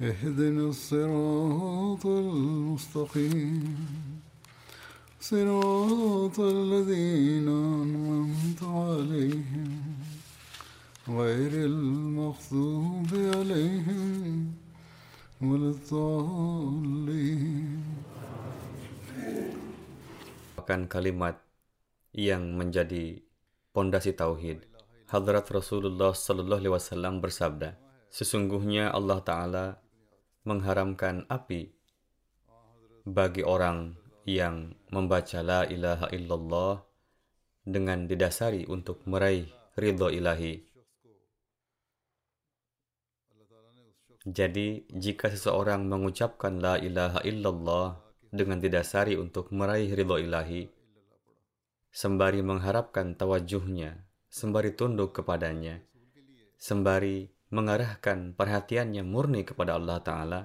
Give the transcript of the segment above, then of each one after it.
اهدنا الصراط المستقيم صراط الذين أنعمت عليهم غير المغضوب عليهم ولا الضالين merupakan kalimat yang menjadi pondasi tauhid. Hadrat Rasulullah Sallallahu Alaihi Wasallam bersabda, sesungguhnya Allah Taala mengharamkan api bagi orang yang membaca la ilaha illallah dengan didasari untuk meraih ridho ilahi. Jadi, jika seseorang mengucapkan la ilaha illallah dengan didasari untuk meraih ridho ilahi, sembari mengharapkan tawajuhnya, sembari tunduk kepadanya, sembari mengarahkan perhatiannya murni kepada Allah Ta'ala,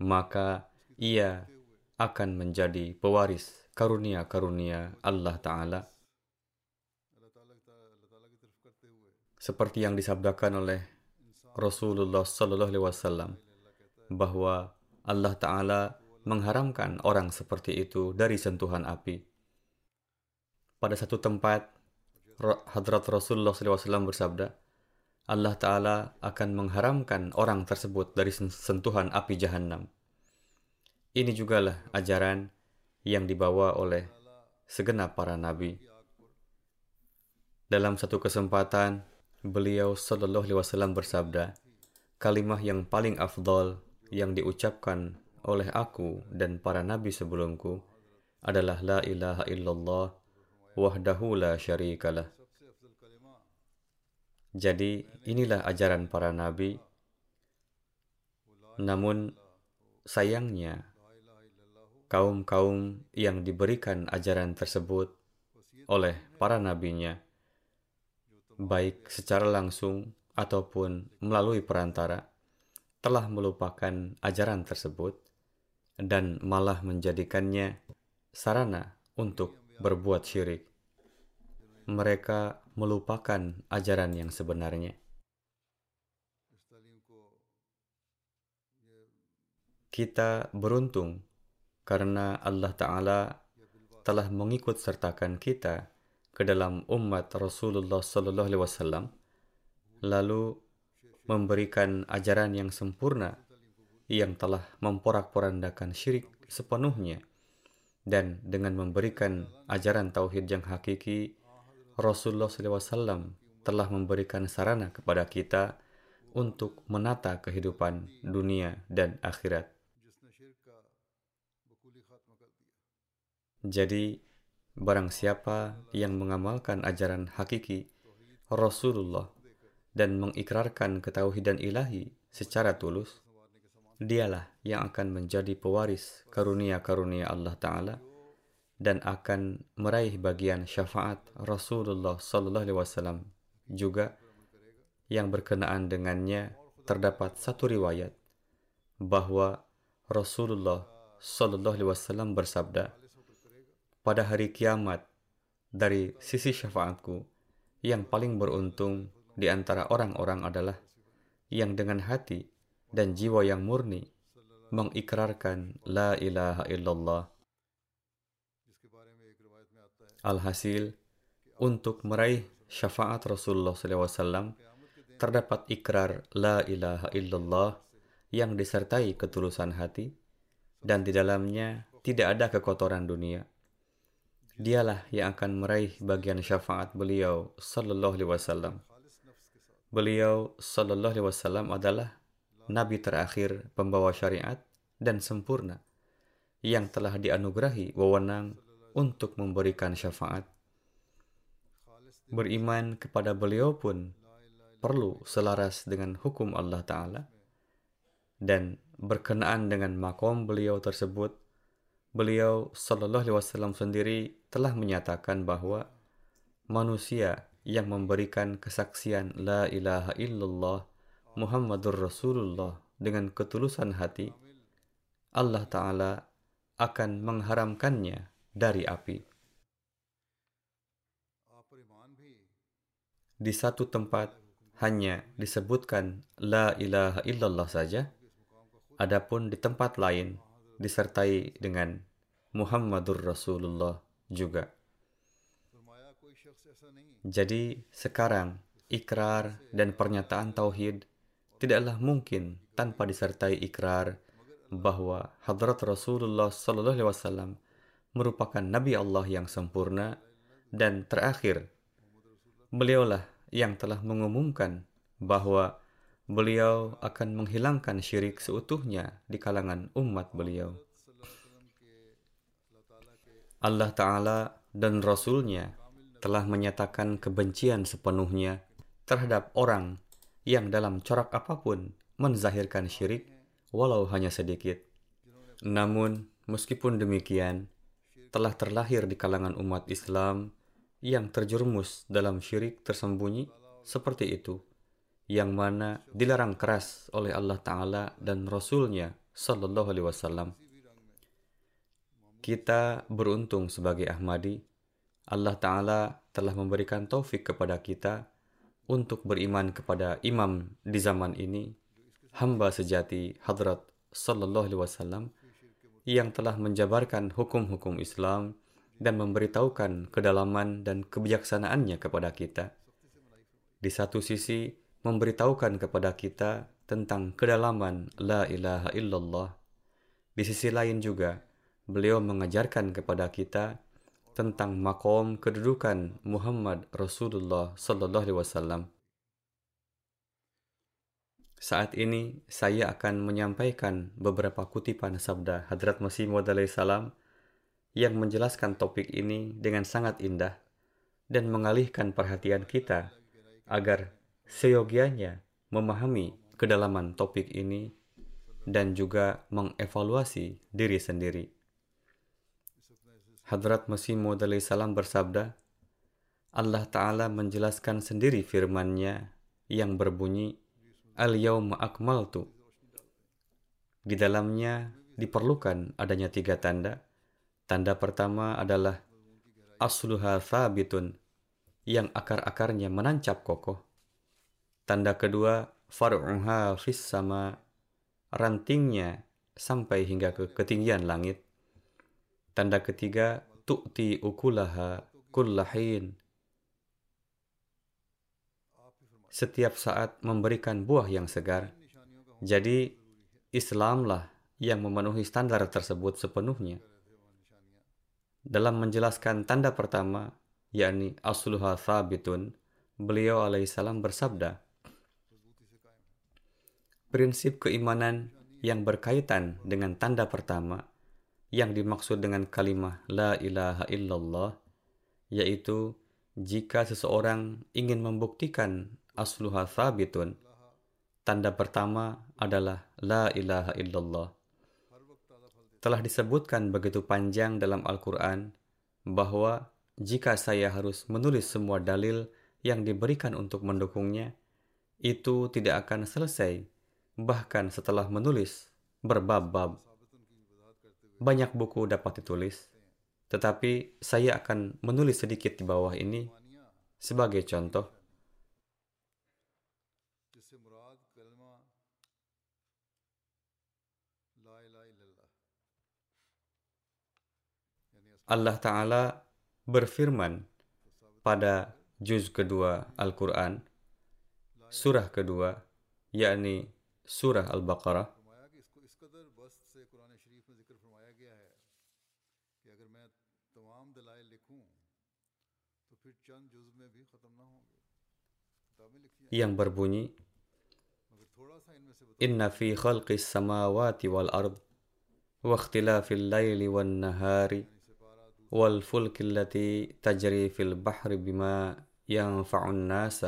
maka ia akan menjadi pewaris karunia-karunia Allah Ta'ala. Seperti yang disabdakan oleh Rasulullah Sallallahu Alaihi Wasallam bahwa Allah Ta'ala mengharamkan orang seperti itu dari sentuhan api. Pada satu tempat, Hadrat Rasulullah SAW bersabda, Allah Ta'ala akan mengharamkan orang tersebut dari sentuhan api jahanam. Ini jugalah ajaran yang dibawa oleh segenap para nabi. Dalam satu kesempatan, beliau Sallallahu Alaihi Wasallam bersabda, kalimah yang paling afdol yang diucapkan oleh aku dan para nabi sebelumku adalah la ilaha illallah wahdahu la syarikalah. Jadi inilah ajaran para nabi. Namun sayangnya kaum-kaum yang diberikan ajaran tersebut oleh para nabinya baik secara langsung ataupun melalui perantara telah melupakan ajaran tersebut dan malah menjadikannya sarana untuk berbuat syirik. Mereka melupakan ajaran yang sebenarnya. Kita beruntung karena Allah Ta'ala telah mengikut sertakan kita ke dalam umat Rasulullah Sallallahu Alaihi Wasallam, lalu memberikan ajaran yang sempurna yang telah memporak-porandakan syirik sepenuhnya dan dengan memberikan ajaran tauhid yang hakiki Rasulullah SAW telah memberikan sarana kepada kita untuk menata kehidupan dunia dan akhirat. Jadi, barang siapa yang mengamalkan ajaran hakiki Rasulullah dan mengikrarkan ketauhidan ilahi secara tulus, dialah yang akan menjadi pewaris karunia-karunia Allah Ta'ala dan akan meraih bagian syafaat Rasulullah Sallallahu Alaihi Wasallam juga yang berkenaan dengannya terdapat satu riwayat bahwa Rasulullah Sallallahu Alaihi Wasallam bersabda pada hari kiamat dari sisi syafaatku yang paling beruntung di antara orang-orang adalah yang dengan hati dan jiwa yang murni mengikrarkan la ilaha illallah. Alhasil, untuk meraih syafaat Rasulullah SAW, terdapat ikrar la ilaha illallah yang disertai ketulusan hati, dan di dalamnya tidak ada kekotoran dunia. Dialah yang akan meraih bagian syafaat beliau sallallahu alaihi wasallam. Beliau sallallahu alaihi wasallam adalah nabi terakhir pembawa syariat dan sempurna yang telah dianugerahi wewenang untuk memberikan syafaat. Beriman kepada beliau pun perlu selaras dengan hukum Allah Ta'ala dan berkenaan dengan makom beliau tersebut, beliau Shallallahu Alaihi Wasallam sendiri telah menyatakan bahwa manusia yang memberikan kesaksian La ilaha illallah Muhammadur Rasulullah dengan ketulusan hati, Allah Ta'ala akan mengharamkannya dari api. Di satu tempat hanya disebutkan La ilaha illallah saja, adapun di tempat lain disertai dengan Muhammadur Rasulullah juga. Jadi sekarang ikrar dan pernyataan tauhid tidaklah mungkin tanpa disertai ikrar bahwa hadrat Rasulullah sallallahu alaihi wasallam merupakan nabi Allah yang sempurna dan terakhir beliaulah yang telah mengumumkan bahwa beliau akan menghilangkan syirik seutuhnya di kalangan umat beliau. Allah Ta'ala dan Rasulnya telah menyatakan kebencian sepenuhnya terhadap orang yang dalam corak apa pun menzahirkan syirik walau hanya sedikit. Namun, meskipun demikian, telah terlahir di kalangan umat Islam yang terjerumus dalam syirik tersembunyi seperti itu, yang mana dilarang keras oleh Allah Ta'ala dan Rasulnya Sallallahu Alaihi Wasallam. Kita beruntung sebagai Ahmadi, Allah Ta'ala telah memberikan taufik kepada kita untuk beriman kepada imam di zaman ini, hamba sejati Hadrat Sallallahu Alaihi Wasallam, yang telah menjabarkan hukum-hukum Islam dan memberitahukan kedalaman dan kebijaksanaannya kepada kita. Di satu sisi, memberitahukan kepada kita tentang kedalaman La ilaha illallah. Di sisi lain juga, beliau mengajarkan kepada kita tentang makom kedudukan Muhammad Rasulullah Sallallahu Alaihi Wasallam. Saat ini saya akan menyampaikan beberapa kutipan sabda Hadrat Masih Maud salam yang menjelaskan topik ini dengan sangat indah dan mengalihkan perhatian kita agar seyogianya memahami kedalaman topik ini dan juga mengevaluasi diri sendiri. Hadrat Masih Maud salam bersabda, Allah Ta'ala menjelaskan sendiri firman-Nya yang berbunyi, Al-Yawma Akmaltu. Di dalamnya diperlukan adanya tiga tanda. Tanda pertama adalah asluha thabitun, yang akar-akarnya menancap kokoh. Tanda kedua, far'uha fis sama, rantingnya sampai hingga ke ketinggian langit. Tanda ketiga, tu'ti ukulaha kullahin, setiap saat memberikan buah yang segar. Jadi, Islamlah yang memenuhi standar tersebut sepenuhnya. Dalam menjelaskan tanda pertama, yakni asluha thabitun, beliau alaihissalam bersabda, Prinsip keimanan yang berkaitan dengan tanda pertama, yang dimaksud dengan kalimah La ilaha illallah, yaitu jika seseorang ingin membuktikan asluha thabitun. Tanda pertama adalah la ilaha illallah. Telah disebutkan begitu panjang dalam Al-Quran bahwa jika saya harus menulis semua dalil yang diberikan untuk mendukungnya, itu tidak akan selesai, bahkan setelah menulis berbab-bab. Banyak buku dapat ditulis, tetapi saya akan menulis sedikit di bawah ini sebagai contoh. Allah Ta'ala berfirman pada juz kedua Al-Quran, surah kedua, yakni surah Al-Baqarah, yang berbunyi Inna fi khalqis samawati wal ard wa ikhtilafil laili wan nahari والفلك التي تجري في البحر بما ينفع الناس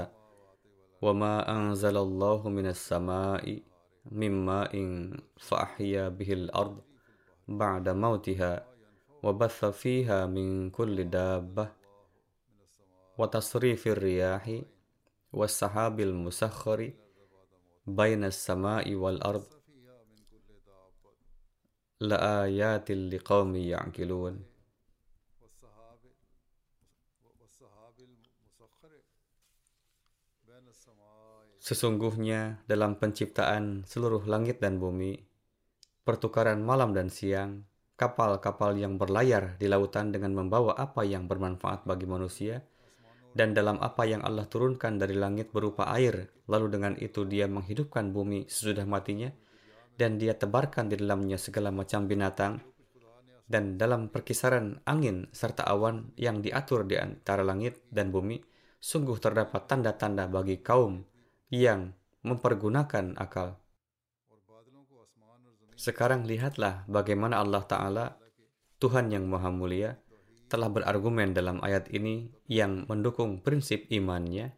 وما أنزل الله من السماء من ماء فأحيا به الأرض بعد موتها وبث فيها من كل دابة وتصريف الرياح والسحاب المسخر بين السماء والأرض. لآيات لقوم يعقلون. Sesungguhnya dalam penciptaan seluruh langit dan bumi, pertukaran malam dan siang, kapal-kapal yang berlayar di lautan dengan membawa apa yang bermanfaat bagi manusia, dan dalam apa yang Allah turunkan dari langit berupa air, lalu dengan itu dia menghidupkan bumi sesudah matinya, dan dia tebarkan di dalamnya segala macam binatang, dan dalam perkisaran angin serta awan yang diatur di antara langit dan bumi, sungguh terdapat tanda-tanda bagi kaum yang mempergunakan akal. Sekarang lihatlah bagaimana Allah Ta'ala, Tuhan yang Maha Mulia, telah berargumen dalam ayat ini yang mendukung prinsip imannya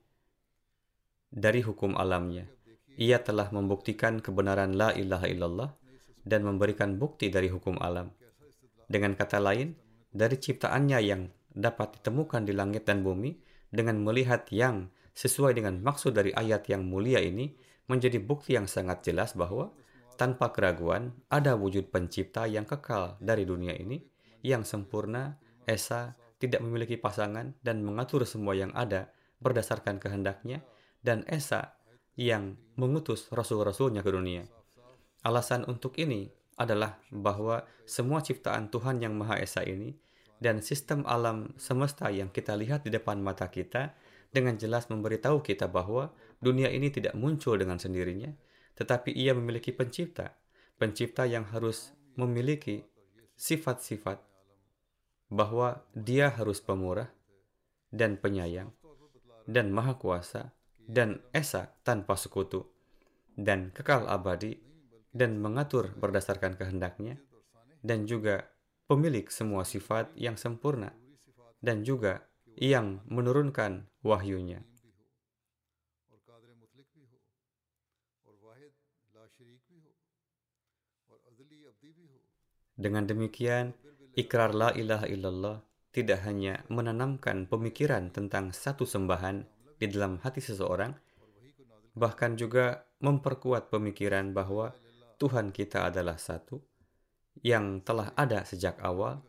dari hukum alamnya. Ia telah membuktikan kebenaran la ilaha illallah dan memberikan bukti dari hukum alam. Dengan kata lain, dari ciptaannya yang dapat ditemukan di langit dan bumi dengan melihat yang sesuai dengan maksud dari ayat yang mulia ini, menjadi bukti yang sangat jelas bahwa tanpa keraguan ada wujud pencipta yang kekal dari dunia ini, yang sempurna, esa, tidak memiliki pasangan, dan mengatur semua yang ada berdasarkan kehendaknya, dan esa yang mengutus rasul-rasulnya ke dunia. Alasan untuk ini adalah bahwa semua ciptaan Tuhan yang Maha Esa ini dan sistem alam semesta yang kita lihat di depan mata kita dengan jelas memberitahu kita bahwa dunia ini tidak muncul dengan sendirinya, tetapi ia memiliki pencipta, pencipta yang harus memiliki sifat-sifat bahwa dia harus pemurah dan penyayang dan maha kuasa dan esa tanpa sekutu dan kekal abadi dan mengatur berdasarkan kehendaknya dan juga pemilik semua sifat yang sempurna dan juga yang menurunkan wahyunya. Dengan demikian, ikrar la ilaha illallah tidak hanya menanamkan pemikiran tentang satu sembahan di dalam hati seseorang, bahkan juga memperkuat pemikiran bahwa Tuhan kita adalah satu, yang telah ada sejak awal,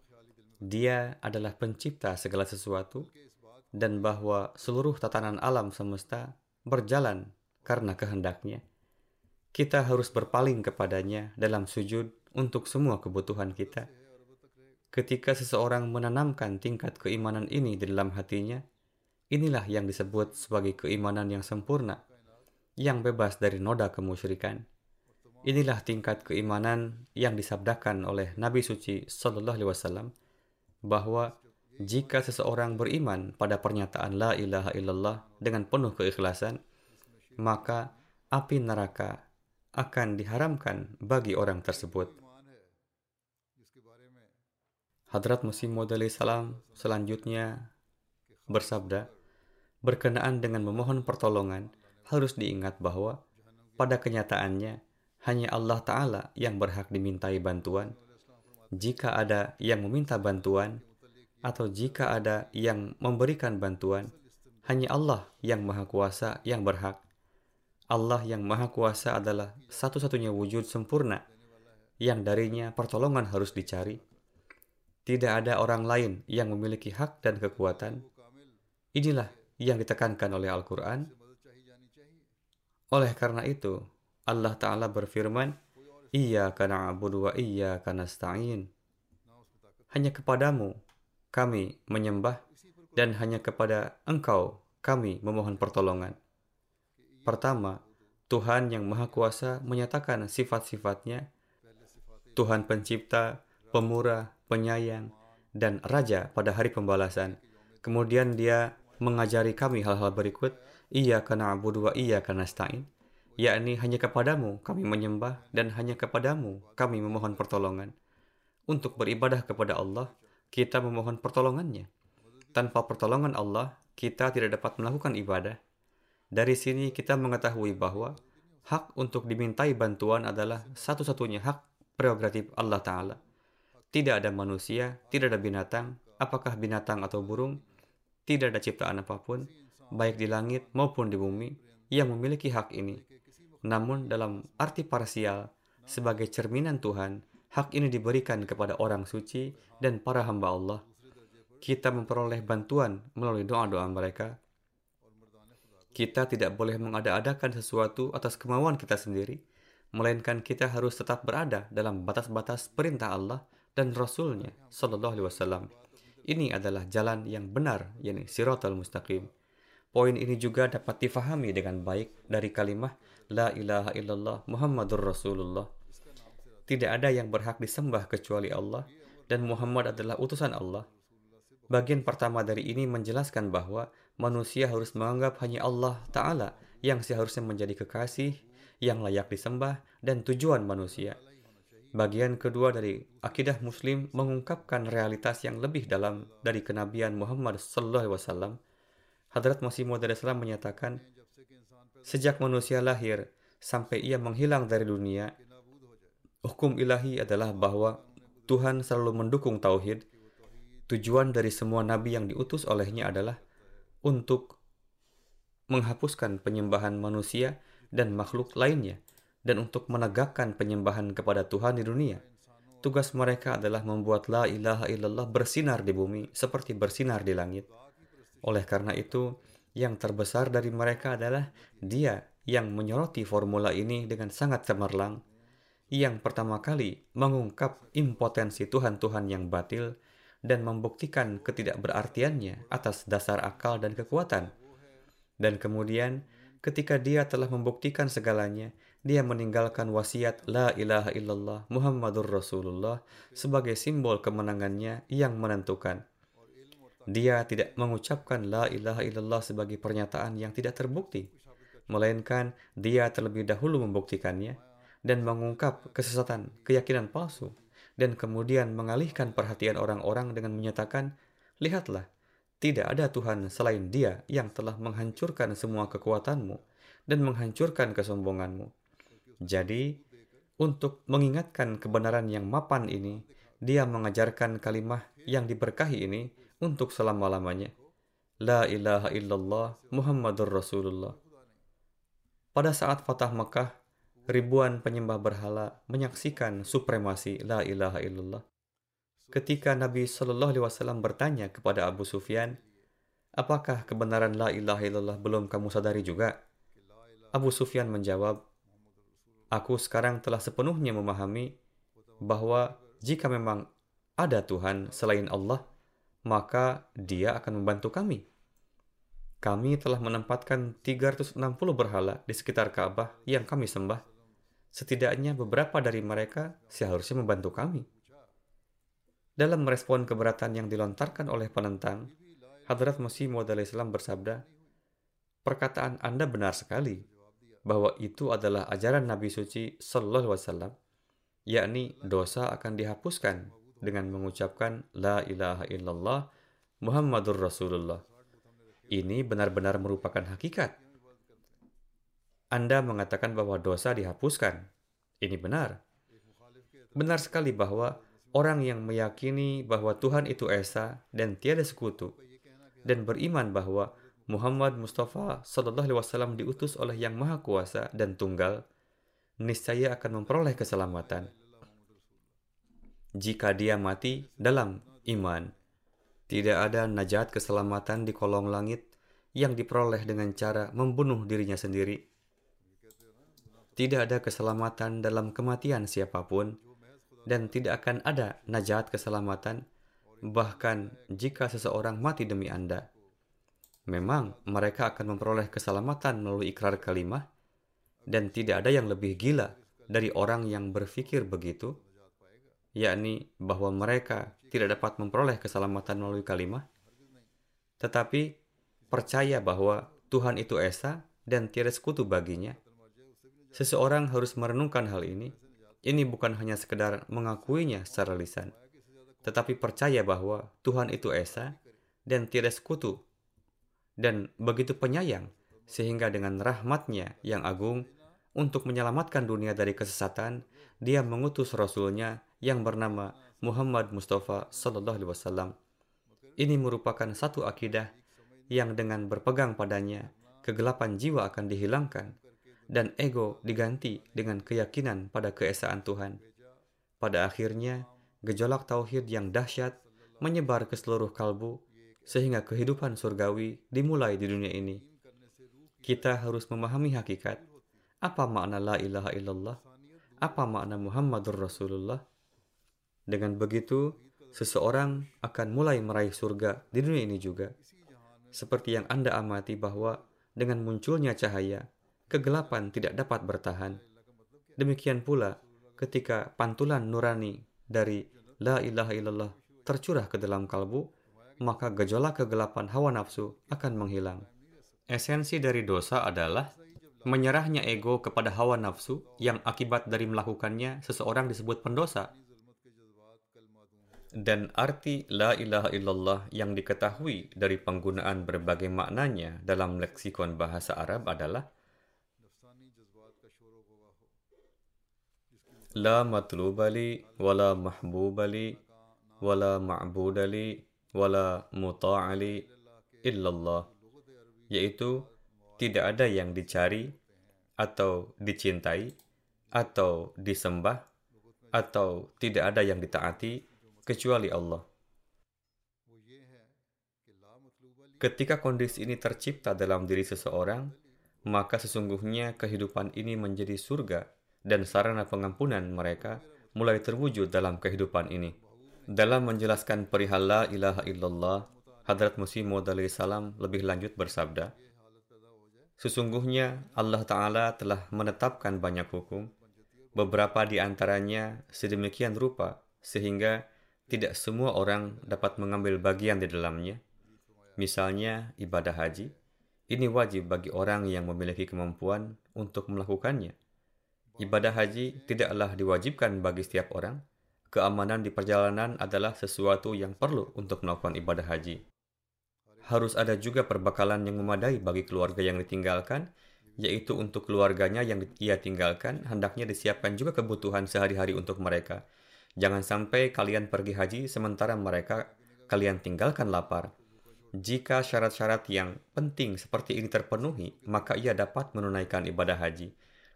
dia adalah pencipta segala sesuatu, dan bahwa seluruh tatanan alam semesta berjalan karena kehendaknya. Kita harus berpaling kepadanya dalam sujud untuk semua kebutuhan kita. Ketika seseorang menanamkan tingkat keimanan ini di dalam hatinya, inilah yang disebut sebagai keimanan yang sempurna, yang bebas dari noda kemusyrikan. Inilah tingkat keimanan yang disabdakan oleh Nabi suci Shallallahu Alaihi Wasallam bahwa jika seseorang beriman pada pernyataan la ilaha illallah dengan penuh keikhlasan, maka api neraka akan diharamkan bagi orang tersebut. Hadrat Musim Modali salam selanjutnya bersabda, berkenaan dengan memohon pertolongan, harus diingat bahwa pada kenyataannya hanya Allah Ta'ala yang berhak dimintai bantuan. Jika ada yang meminta bantuan, atau jika ada yang memberikan bantuan, hanya Allah yang Maha Kuasa yang berhak. Allah yang Maha Kuasa adalah satu-satunya wujud sempurna yang darinya pertolongan harus dicari. Tidak ada orang lain yang memiliki hak dan kekuatan. Inilah yang ditekankan oleh Al-Quran. Oleh karena itu, Allah Ta'ala berfirman, Iyaka na'budu wa iyaka nasta'in. Hanya kepadamu kami menyembah dan hanya kepada engkau kami memohon pertolongan. Pertama, Tuhan yang Maha Kuasa menyatakan sifat-sifatnya, Tuhan pencipta, pemurah, penyayang, dan raja pada hari pembalasan. Kemudian dia mengajari kami hal-hal berikut, Iya karena abu wa iya karena stain, yakni hanya kepadamu kami menyembah dan hanya kepadamu kami memohon pertolongan. Untuk beribadah kepada Allah, kita memohon pertolongannya. Tanpa pertolongan Allah, kita tidak dapat melakukan ibadah. Dari sini kita mengetahui bahwa hak untuk dimintai bantuan adalah satu-satunya hak prerogatif Allah Ta'ala. Tidak ada manusia, tidak ada binatang, apakah binatang atau burung, tidak ada ciptaan apa pun, baik di langit maupun di bumi, yang memiliki hak ini. Namun dalam arti parsial, sebagai cerminan Tuhan, hak ini diberikan kepada orang suci dan para hamba Allah kita memperoleh bantuan melalui doa-doa mereka. Kita tidak boleh mengada-adakan sesuatu atas kemauan kita sendiri, melainkan kita harus tetap berada dalam batas-batas perintah Allah dan Rasulnya Sallallahu Alaihi Wasallam. Ini adalah jalan yang benar, yakni siratal mustaqim. Poin ini juga dapat difahami dengan baik dari kalimat La ilaha illallah Muhammadur Rasulullah. Tidak ada yang berhak disembah kecuali Allah dan Muhammad adalah utusan Allah. Bagian pertama dari ini menjelaskan bahwa manusia harus menganggap hanya Allah Ta'ala yang seharusnya menjadi kekasih, yang layak disembah, dan tujuan manusia. Bagian kedua dari akidah Muslim mengungkapkan realitas yang lebih dalam dari kenabian Muhammad Wasallam. Hadrat Masih Maud menyatakan, sejak manusia lahir sampai ia menghilang dari dunia, hukum ilahi adalah bahwa Tuhan selalu mendukung tauhid Tujuan dari semua nabi yang diutus olehnya adalah untuk menghapuskan penyembahan manusia dan makhluk lainnya dan untuk menegakkan penyembahan kepada Tuhan di dunia. Tugas mereka adalah membuat la ilaha illallah bersinar di bumi seperti bersinar di langit. Oleh karena itu, yang terbesar dari mereka adalah dia yang menyoroti formula ini dengan sangat cemerlang, yang pertama kali mengungkap impotensi Tuhan-Tuhan yang batil, dan membuktikan ketidakberartiannya atas dasar akal dan kekuatan. Dan kemudian, ketika dia telah membuktikan segalanya, dia meninggalkan wasiat La ilaha illallah Muhammadur Rasulullah sebagai simbol kemenangannya yang menentukan. Dia tidak mengucapkan La ilaha illallah sebagai pernyataan yang tidak terbukti, melainkan dia terlebih dahulu membuktikannya dan mengungkap kesesatan keyakinan palsu dan kemudian mengalihkan perhatian orang-orang dengan menyatakan, Lihatlah, tidak ada Tuhan selain dia yang telah menghancurkan semua kekuatanmu dan menghancurkan kesombonganmu. Jadi, untuk mengingatkan kebenaran yang mapan ini, dia mengajarkan kalimah yang diberkahi ini untuk selama-lamanya. La ilaha illallah Muhammadur Rasulullah. Pada saat Fatah Mekah, ribuan penyembah berhala menyaksikan supremasi la ilaha illallah. Ketika Nabi Shallallahu Alaihi Wasallam bertanya kepada Abu Sufyan, apakah kebenaran la ilaha illallah belum kamu sadari juga? Abu Sufyan menjawab, aku sekarang telah sepenuhnya memahami bahwa jika memang ada Tuhan selain Allah, maka dia akan membantu kami. Kami telah menempatkan 360 berhala di sekitar Ka'bah yang kami sembah setidaknya beberapa dari mereka seharusnya membantu kami. Dalam merespon keberatan yang dilontarkan oleh penentang, Hadrat Masih Maud Islam bersabda, Perkataan Anda benar sekali, bahwa itu adalah ajaran Nabi Suci Sallallahu Alaihi Wasallam, yakni dosa akan dihapuskan dengan mengucapkan La ilaha illallah Muhammadur Rasulullah. Ini benar-benar merupakan hakikat anda mengatakan bahwa dosa dihapuskan. Ini benar. Benar sekali bahwa orang yang meyakini bahwa Tuhan itu Esa dan tiada sekutu, dan beriman bahwa Muhammad Mustafa Sallallahu Alaihi Wasallam diutus oleh Yang Maha Kuasa dan Tunggal, niscaya akan memperoleh keselamatan. Jika dia mati dalam iman, tidak ada najat keselamatan di kolong langit yang diperoleh dengan cara membunuh dirinya sendiri tidak ada keselamatan dalam kematian siapa pun, dan tidak akan ada najat keselamatan, bahkan jika seseorang mati demi Anda. Memang mereka akan memperoleh keselamatan melalui ikrar kalimah, dan tidak ada yang lebih gila dari orang yang berpikir begitu, yakni bahwa mereka tidak dapat memperoleh keselamatan melalui kalimah, tetapi percaya bahwa Tuhan itu Esa dan tiada sekutu baginya. Seseorang harus merenungkan hal ini. Ini bukan hanya sekedar mengakuinya secara lisan, tetapi percaya bahwa Tuhan itu Esa dan tiada sekutu dan begitu penyayang sehingga dengan rahmatnya yang agung untuk menyelamatkan dunia dari kesesatan, dia mengutus Rasulnya yang bernama Muhammad Mustafa Sallallahu Alaihi Wasallam. Ini merupakan satu akidah yang dengan berpegang padanya, kegelapan jiwa akan dihilangkan dan ego diganti dengan keyakinan pada keesaan Tuhan. Pada akhirnya, gejolak tauhid yang dahsyat menyebar ke seluruh kalbu sehingga kehidupan surgawi dimulai di dunia ini. Kita harus memahami hakikat apa makna la ilaha illallah, apa makna Muhammadur Rasulullah. Dengan begitu, seseorang akan mulai meraih surga di dunia ini juga. Seperti yang Anda amati bahwa dengan munculnya cahaya, kegelapan tidak dapat bertahan. Demikian pula ketika pantulan nurani dari la ilaha illallah tercurah ke dalam kalbu, maka gejolak kegelapan hawa nafsu akan menghilang. Esensi dari dosa adalah menyerahnya ego kepada hawa nafsu yang akibat dari melakukannya seseorang disebut pendosa. Dan arti la ilaha illallah yang diketahui dari penggunaan berbagai maknanya dalam leksikon bahasa Arab adalah La matlubali wala mahbubali wala ma'budali wala muta'ali illallah yaitu tidak ada yang dicari atau dicintai atau disembah atau tidak ada yang ditaati kecuali Allah. Ketika kondisi ini tercipta dalam diri seseorang, maka sesungguhnya kehidupan ini menjadi surga dan sarana pengampunan mereka mulai terwujud dalam kehidupan ini. Dalam menjelaskan perihal la ilaha illallah, Hadrat Musi Maud salam lebih lanjut bersabda, Sesungguhnya Allah Ta'ala telah menetapkan banyak hukum, beberapa di antaranya sedemikian rupa sehingga tidak semua orang dapat mengambil bagian di dalamnya. Misalnya ibadah haji, ini wajib bagi orang yang memiliki kemampuan untuk melakukannya. Ibadah haji tidaklah diwajibkan bagi setiap orang. Keamanan di perjalanan adalah sesuatu yang perlu untuk melakukan ibadah haji. Harus ada juga perbekalan yang memadai bagi keluarga yang ditinggalkan, yaitu untuk keluarganya yang ia tinggalkan, hendaknya disiapkan juga kebutuhan sehari-hari untuk mereka – Jangan sampai kalian pergi haji sementara mereka kalian tinggalkan lapar. Jika syarat-syarat yang penting seperti ini terpenuhi, maka ia dapat menunaikan ibadah haji.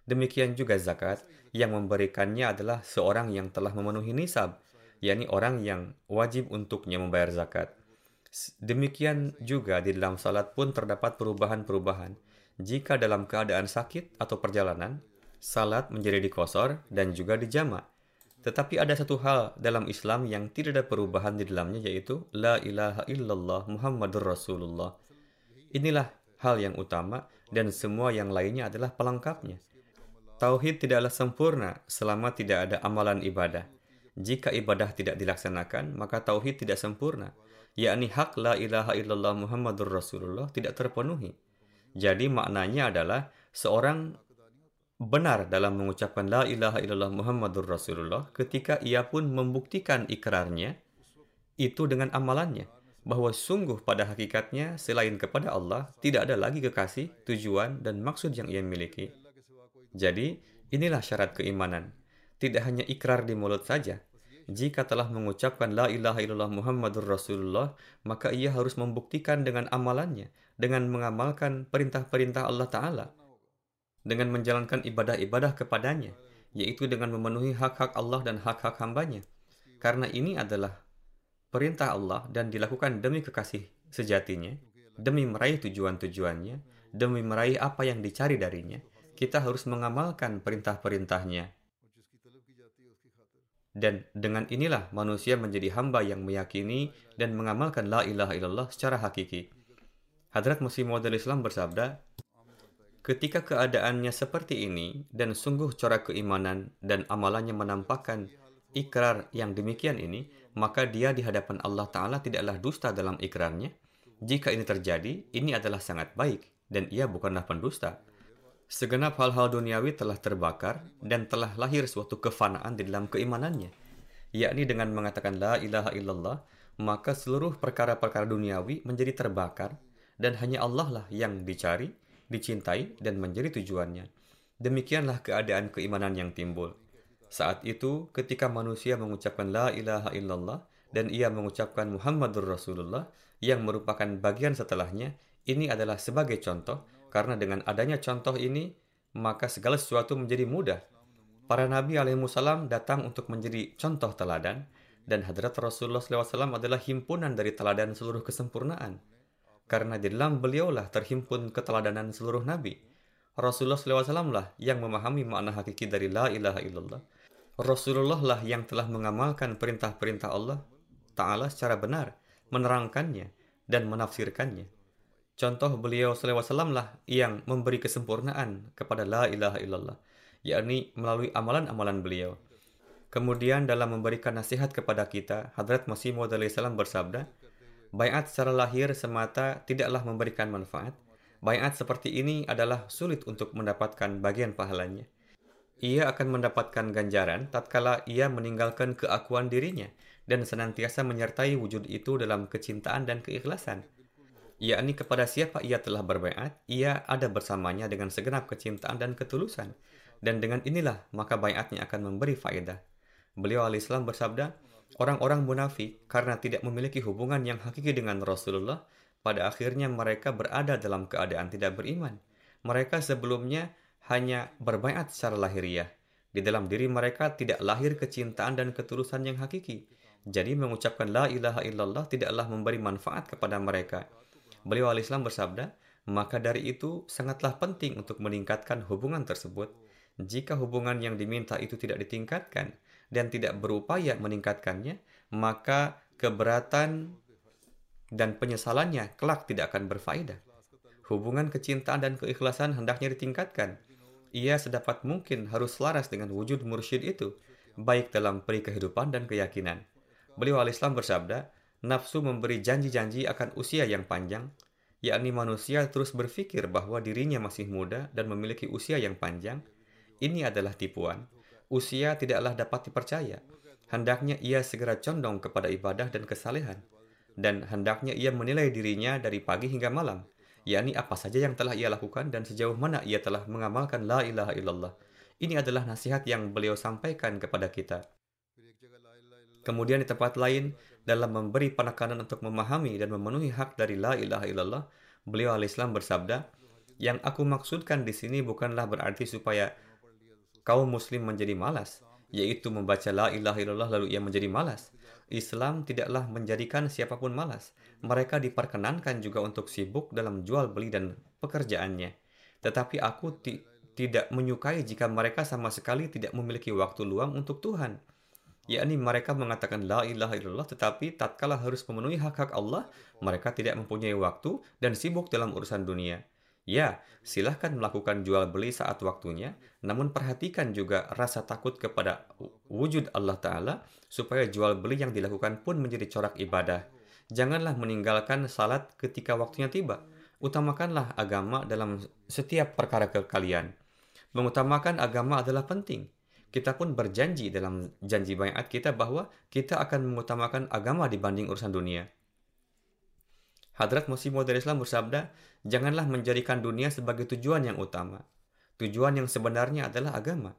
Demikian juga zakat, yang memberikannya adalah seorang yang telah memenuhi nisab, yakni orang yang wajib untuknya membayar zakat. Demikian juga di dalam salat pun terdapat perubahan-perubahan. Jika dalam keadaan sakit atau perjalanan, salat menjadi dikosor dan juga dijamak. Tetapi ada satu hal dalam Islam yang tidak ada perubahan di dalamnya yaitu La ilaha illallah Muhammadur Rasulullah. Inilah hal yang utama dan semua yang lainnya adalah pelengkapnya. Tauhid tidaklah sempurna selama tidak ada amalan ibadah. Jika ibadah tidak dilaksanakan, maka tauhid tidak sempurna, yakni hak la ilaha illallah Muhammadur Rasulullah tidak terpenuhi. Jadi maknanya adalah seorang benar dalam mengucapkan la ilaha illallah Muhammadur Rasulullah ketika ia pun membuktikan ikrarnya itu dengan amalannya bahwa sungguh pada hakikatnya selain kepada Allah tidak ada lagi kekasih, tujuan dan maksud yang ia miliki. Jadi, inilah syarat keimanan. Tidak hanya ikrar di mulut saja. Jika telah mengucapkan la ilaha illallah Muhammadur Rasulullah, maka ia harus membuktikan dengan amalannya, dengan mengamalkan perintah-perintah Allah Ta'ala dengan menjalankan ibadah-ibadah kepadanya, yaitu dengan memenuhi hak-hak Allah dan hak-hak hambanya. Karena ini adalah perintah Allah dan dilakukan demi kekasih sejatinya, demi meraih tujuan-tujuannya, demi meraih apa yang dicari darinya, kita harus mengamalkan perintah-perintahnya. Dan dengan inilah manusia menjadi hamba yang meyakini dan mengamalkan la ilaha illallah secara hakiki. Hadrat Musim Maud Islam bersabda, Ketika keadaannya seperti ini dan sungguh corak keimanan dan amalannya menampakkan ikrar yang demikian ini, maka dia di hadapan Allah Ta'ala tidaklah dusta dalam ikrarnya. Jika ini terjadi, ini adalah sangat baik, dan ia bukanlah pendusta. Segenap hal-hal duniawi telah terbakar dan telah lahir suatu kefanaan di dalam keimanannya, yakni dengan mengatakan la ilaha illallah, maka seluruh perkara-perkara duniawi menjadi terbakar dan hanya Allah lah yang dicari, dicintai dan menjadi tujuannya. Demikianlah keadaan keimanan yang timbul. Saat itu, ketika manusia mengucapkan la ilaha illallah dan ia mengucapkan Muhammadur Rasulullah yang merupakan bagian setelahnya, ini adalah sebagai contoh karena dengan adanya contoh ini, maka segala sesuatu menjadi mudah. Para nabi alaihissalam datang untuk menjadi contoh teladan, dan hadrat Rasulullah SAW adalah himpunan dari teladan seluruh kesempurnaan. Karena di dalam beliaulah terhimpun keteladanan seluruh nabi. Rasulullah SAW lah yang memahami makna hakiki dari la ilaha illallah. Rasulullah lah yang telah mengamalkan perintah-perintah Allah Ta'ala secara benar, menerangkannya, dan menafsirkannya. Contoh beliau SAW lah yang memberi kesempurnaan kepada la ilaha illallah, yakni melalui amalan-amalan beliau. Kemudian dalam memberikan nasihat kepada kita, Hadrat Masih Maud salam bersabda, Bayat secara lahir semata tidaklah memberikan manfaat. Bayat seperti ini adalah sulit untuk mendapatkan bagian pahalanya. Ia akan mendapatkan ganjaran tatkala ia meninggalkan keakuan dirinya dan senantiasa menyertai wujud itu dalam kecintaan dan keikhlasan yakni kepada siapa ia telah berbaiat, ia ada bersamanya dengan segenap kecintaan dan ketulusan. Dan dengan inilah maka baiatnya akan memberi faedah. Beliau alaihissalam bersabda, orang-orang munafik karena tidak memiliki hubungan yang hakiki dengan Rasulullah, pada akhirnya mereka berada dalam keadaan tidak beriman. Mereka sebelumnya hanya berbaiat secara lahiriah. Di dalam diri mereka tidak lahir kecintaan dan ketulusan yang hakiki. Jadi mengucapkan la ilaha illallah tidaklah memberi manfaat kepada mereka Beliau al-Islam bersabda, maka dari itu sangatlah penting untuk meningkatkan hubungan tersebut. Jika hubungan yang diminta itu tidak ditingkatkan dan tidak berupaya meningkatkannya, maka keberatan dan penyesalannya kelak tidak akan berfaedah. Hubungan kecintaan dan keikhlasan hendaknya ditingkatkan. Ia sedapat mungkin harus selaras dengan wujud mursyid itu, baik dalam peri kehidupan dan keyakinan. Beliau al-Islam bersabda, nafsu memberi janji-janji akan usia yang panjang, yakni manusia terus berpikir bahwa dirinya masih muda dan memiliki usia yang panjang, ini adalah tipuan. Usia tidaklah dapat dipercaya. Hendaknya ia segera condong kepada ibadah dan kesalehan. Dan hendaknya ia menilai dirinya dari pagi hingga malam, yakni apa saja yang telah ia lakukan dan sejauh mana ia telah mengamalkan la ilaha illallah. Ini adalah nasihat yang beliau sampaikan kepada kita. Kemudian di tempat lain, dalam memberi penekanan untuk memahami dan memenuhi hak dari la ilaha illallah, beliau al-Islam bersabda, yang aku maksudkan di sini bukanlah berarti supaya kaum muslim menjadi malas, yaitu membaca la ilaha illallah lalu ia menjadi malas. Islam tidaklah menjadikan siapa pun malas. Mereka diperkenankan juga untuk sibuk dalam jual beli dan pekerjaannya. Tetapi aku ti tidak menyukai jika mereka sama sekali tidak memiliki waktu luang untuk Tuhan yakni mereka mengatakan la ilaha illallah tetapi tatkala harus memenuhi hak-hak Allah, mereka tidak mempunyai waktu dan sibuk dalam urusan dunia. Ya, silahkan melakukan jual beli saat waktunya, namun perhatikan juga rasa takut kepada wujud Allah Ta'ala supaya jual beli yang dilakukan pun menjadi corak ibadah. Janganlah meninggalkan salat ketika waktunya tiba. Utamakanlah agama dalam setiap perkara kekalian. Mengutamakan agama adalah penting kita pun berjanji dalam janji bayat kita bahwa kita akan mengutamakan agama dibanding urusan dunia. Hadrat Masih Maud Islam bersabda, janganlah menjadikan dunia sebagai tujuan yang utama. Tujuan yang sebenarnya adalah agama.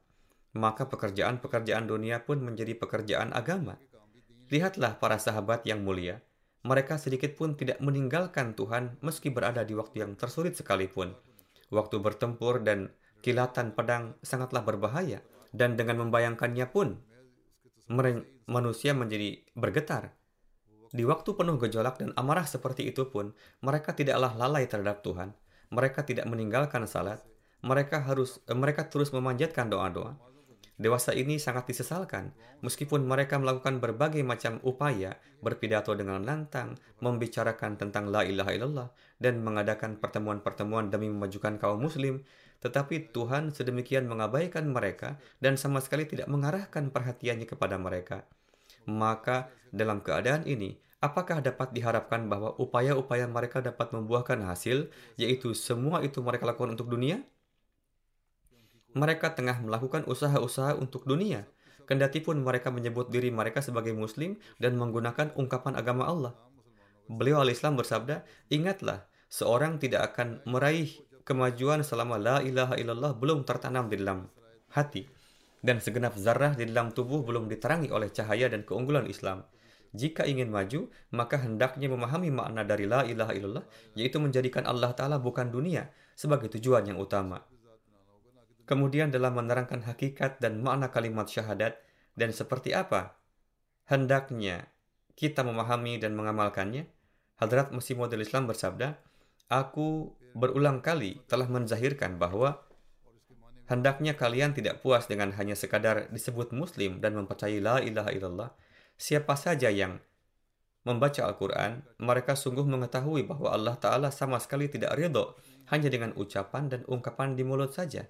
Maka pekerjaan-pekerjaan dunia pun menjadi pekerjaan agama. Lihatlah para sahabat yang mulia. Mereka sedikit pun tidak meninggalkan Tuhan meski berada di waktu yang tersulit sekalipun. Waktu bertempur dan kilatan pedang sangatlah berbahaya dan dengan membayangkannya pun manusia menjadi bergetar. Di waktu penuh gejolak dan amarah seperti itu pun, mereka tidaklah lalai terhadap Tuhan. Mereka tidak meninggalkan salat. Mereka harus eh, mereka terus memanjatkan doa-doa. Dewasa ini sangat disesalkan, meskipun mereka melakukan berbagai macam upaya, berpidato dengan lantang, membicarakan tentang la ilaha illallah, dan mengadakan pertemuan-pertemuan demi memajukan kaum muslim, tetapi Tuhan sedemikian mengabaikan mereka dan sama sekali tidak mengarahkan perhatiannya kepada mereka. Maka dalam keadaan ini, apakah dapat diharapkan bahwa upaya-upaya mereka dapat membuahkan hasil, yaitu semua itu mereka lakukan untuk dunia? Mereka tengah melakukan usaha-usaha untuk dunia, kendati pun mereka menyebut diri mereka sebagai muslim dan menggunakan ungkapan agama Allah. Beliau al-Islam bersabda, ingatlah, seorang tidak akan meraih kemajuan selama la ilaha illallah belum tertanam di dalam hati dan segenap zarah di dalam tubuh belum diterangi oleh cahaya dan keunggulan Islam. Jika ingin maju, maka hendaknya memahami makna dari la ilaha illallah, yaitu menjadikan Allah Ta'ala bukan dunia sebagai tujuan yang utama. Kemudian dalam menerangkan hakikat dan makna kalimat syahadat dan seperti apa hendaknya kita memahami dan mengamalkannya, Hadrat Masih Maud Islam bersabda, Aku berulang kali telah menzahirkan bahwa hendaknya kalian tidak puas dengan hanya sekadar disebut muslim dan mempercayai la ilaha illallah. Siapa saja yang membaca Al-Quran, mereka sungguh mengetahui bahwa Allah Ta'ala sama sekali tidak ridho hanya dengan ucapan dan ungkapan di mulut saja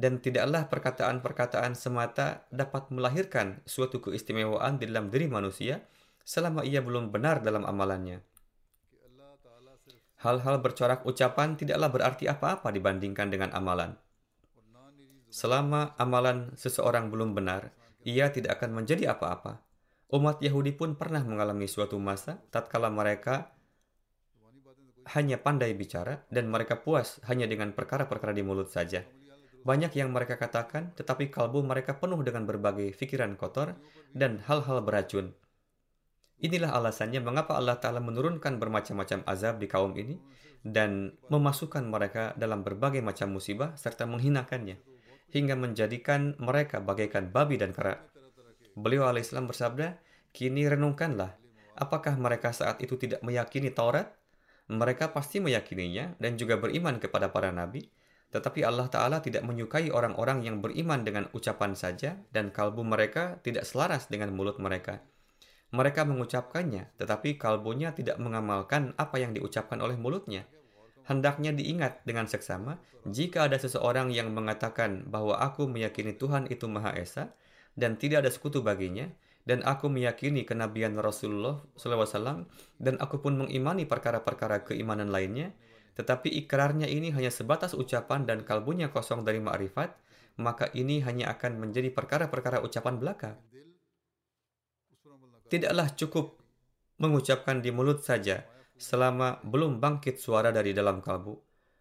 dan tidaklah perkataan-perkataan semata dapat melahirkan suatu keistimewaan di dalam diri manusia selama ia belum benar dalam amalannya. Hal-hal bercorak ucapan tidaklah berarti apa-apa dibandingkan dengan amalan. Selama amalan seseorang belum benar, ia tidak akan menjadi apa-apa. Umat Yahudi pun pernah mengalami suatu masa tatkala mereka hanya pandai bicara dan mereka puas hanya dengan perkara-perkara di mulut saja. Banyak yang mereka katakan, tetapi kalbu mereka penuh dengan berbagai pikiran kotor dan hal-hal beracun. Inilah alasannya mengapa Allah Ta'ala menurunkan bermacam-macam azab di kaum ini dan memasukkan mereka dalam berbagai macam musibah serta menghinakannya hingga menjadikan mereka bagaikan babi dan kera. Beliau alaihissalam bersabda, Kini renungkanlah, apakah mereka saat itu tidak meyakini Taurat? Mereka pasti meyakininya dan juga beriman kepada para nabi, tetapi Allah Ta'ala tidak menyukai orang-orang yang beriman dengan ucapan saja dan kalbu mereka tidak selaras dengan mulut mereka. Mereka mengucapkannya, tetapi kalbunya tidak mengamalkan apa yang diucapkan oleh mulutnya. Hendaknya diingat dengan seksama, jika ada seseorang yang mengatakan bahwa aku meyakini Tuhan itu Maha Esa, dan tidak ada sekutu baginya, dan aku meyakini kenabian Rasulullah SAW, dan aku pun mengimani perkara-perkara keimanan lainnya, tetapi ikrarnya ini hanya sebatas ucapan dan kalbunya kosong dari ma'rifat, maka ini hanya akan menjadi perkara-perkara ucapan belaka. Tidaklah cukup mengucapkan di mulut saja selama belum bangkit suara dari dalam kalbu.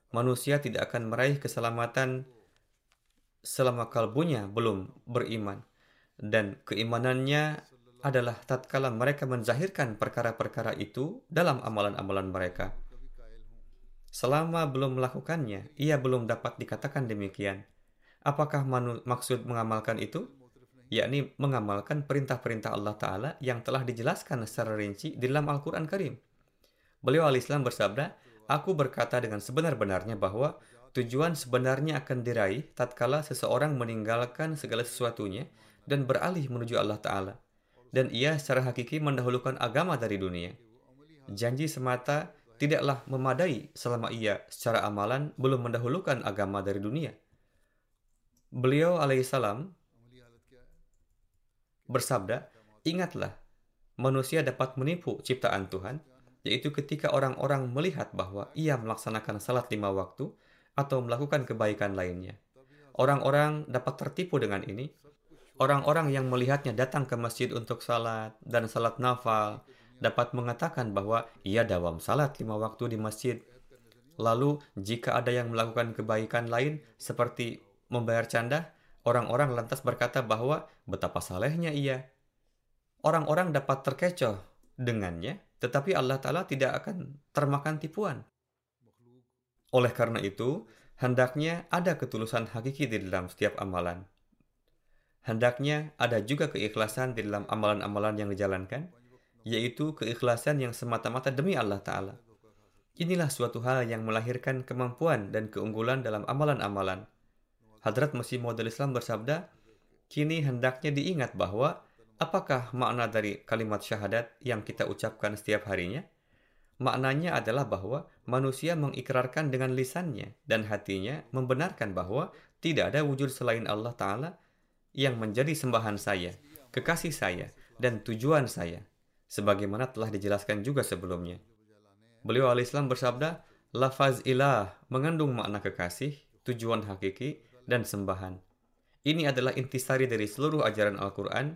Manusia tidak akan meraih keselamatan selama kalbunya belum beriman. Dan keimanannya adalah tatkala mereka menzahirkan perkara-perkara itu dalam amalan-amalan mereka. Selama belum melakukannya, ia belum dapat dikatakan demikian. Apakah maksud mengamalkan itu? Yakni mengamalkan perintah-perintah Allah Ta'ala yang telah dijelaskan secara rinci di dalam Al-Quran Karim. Beliau al-Islam bersabda, Aku berkata dengan sebenar-benarnya bahwa tujuan sebenarnya akan diraih tatkala seseorang meninggalkan segala sesuatunya dan beralih menuju Allah Ta'ala. Dan ia secara hakiki mendahulukan agama dari dunia. Janji semata tidaklah memadai selama ia secara amalan belum mendahulukan agama dari dunia. Beliau alaihissalam bersabda, ingatlah, manusia dapat menipu ciptaan Tuhan, yaitu ketika orang-orang melihat bahwa ia melaksanakan salat lima waktu atau melakukan kebaikan lainnya. Orang-orang dapat tertipu dengan ini. Orang-orang yang melihatnya datang ke masjid untuk salat dan salat nafal, dapat mengatakan bahwa ia dawam salat lima waktu di masjid. Lalu, jika ada yang melakukan kebaikan lain seperti membayar canda, orang-orang lantas berkata bahwa betapa salehnya ia. Orang-orang dapat terkecoh dengannya, tetapi Allah Ta'ala tidak akan termakan tipuan. Oleh karena itu, hendaknya ada ketulusan hakiki di dalam setiap amalan. Hendaknya ada juga keikhlasan di dalam amalan-amalan yang dijalankan, yaitu keikhlasan yang semata-mata demi Allah Ta'ala. Inilah suatu hal yang melahirkan kemampuan dan keunggulan dalam amalan-amalan. Hadrat Masih Maud Islam bersabda, kini hendaknya diingat bahwa apakah makna dari kalimat syahadat yang kita ucapkan setiap harinya? Maknanya adalah bahwa manusia mengikrarkan dengan lisannya dan hatinya membenarkan bahwa tidak ada wujud selain Allah Ta'ala yang menjadi sembahan saya, kekasih saya, dan tujuan saya, sebagaimana telah dijelaskan juga sebelumnya. Beliau alaihissalam bersabda, lafaz ilah mengandung makna kekasih, tujuan hakiki, dan sembahan. Ini adalah intisari dari seluruh ajaran Al-Quran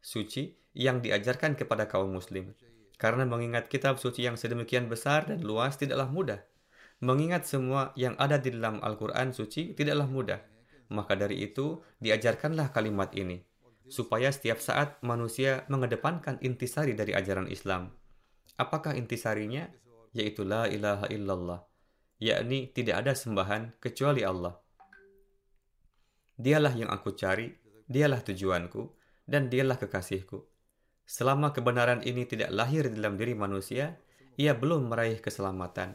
suci yang diajarkan kepada kaum muslim. Karena mengingat kitab suci yang sedemikian besar dan luas tidaklah mudah. Mengingat semua yang ada di dalam Al-Quran suci tidaklah mudah. Maka dari itu, diajarkanlah kalimat ini. Supaya setiap saat manusia mengedepankan intisari dari ajaran Islam. Apakah intisarinya? Yaitu la ilaha illallah. Yakni tidak ada sembahan kecuali Allah. Dialah yang aku cari, dialah tujuanku, dan dialah kekasihku. Selama kebenaran ini tidak lahir dalam diri manusia, ia belum meraih keselamatan.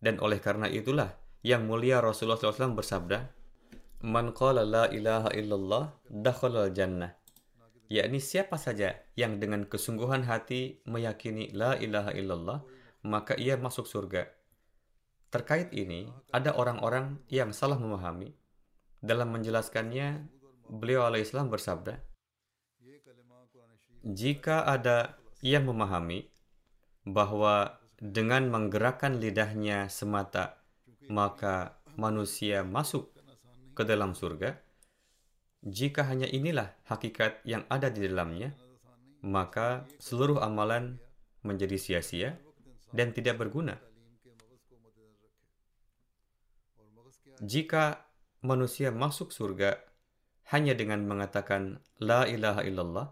Dan oleh karena itulah yang mulia Rasulullah SAW bersabda, Man qala la ilaha illallah dakhala jannah. Yakni siapa saja yang dengan kesungguhan hati meyakini la ilaha illallah, maka ia masuk surga. Terkait ini, ada orang-orang yang salah memahami. Dalam menjelaskannya, beliau alaihissalam bersabda, Jika ada yang memahami bahwa dengan menggerakkan lidahnya semata, maka manusia masuk ke dalam surga. Jika hanya inilah hakikat yang ada di dalamnya, maka seluruh amalan menjadi sia-sia dan tidak berguna. Jika manusia masuk surga hanya dengan mengatakan La ilaha illallah,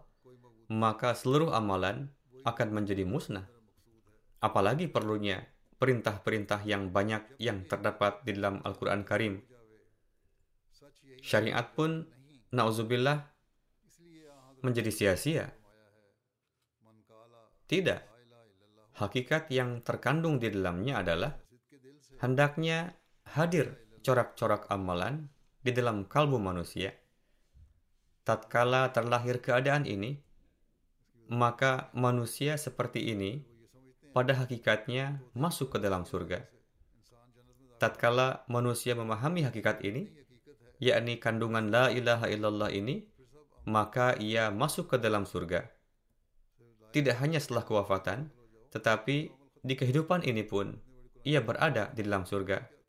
maka seluruh amalan akan menjadi musnah. Apalagi perlunya perintah-perintah yang banyak yang terdapat di dalam Al-Quran Karim. Syariat pun, na'udzubillah, menjadi sia-sia. Tidak. Hakikat yang terkandung di dalamnya adalah hendaknya hadir corak-corak amalan di dalam kalbu manusia. Tatkala terlahir keadaan ini, maka manusia seperti ini pada hakikatnya masuk ke dalam surga. Tatkala manusia memahami hakikat ini, yakni kandungan la ilaha illallah ini, maka ia masuk ke dalam surga. Tidak hanya setelah kewafatan, tetapi di kehidupan ini pun ia berada di dalam surga.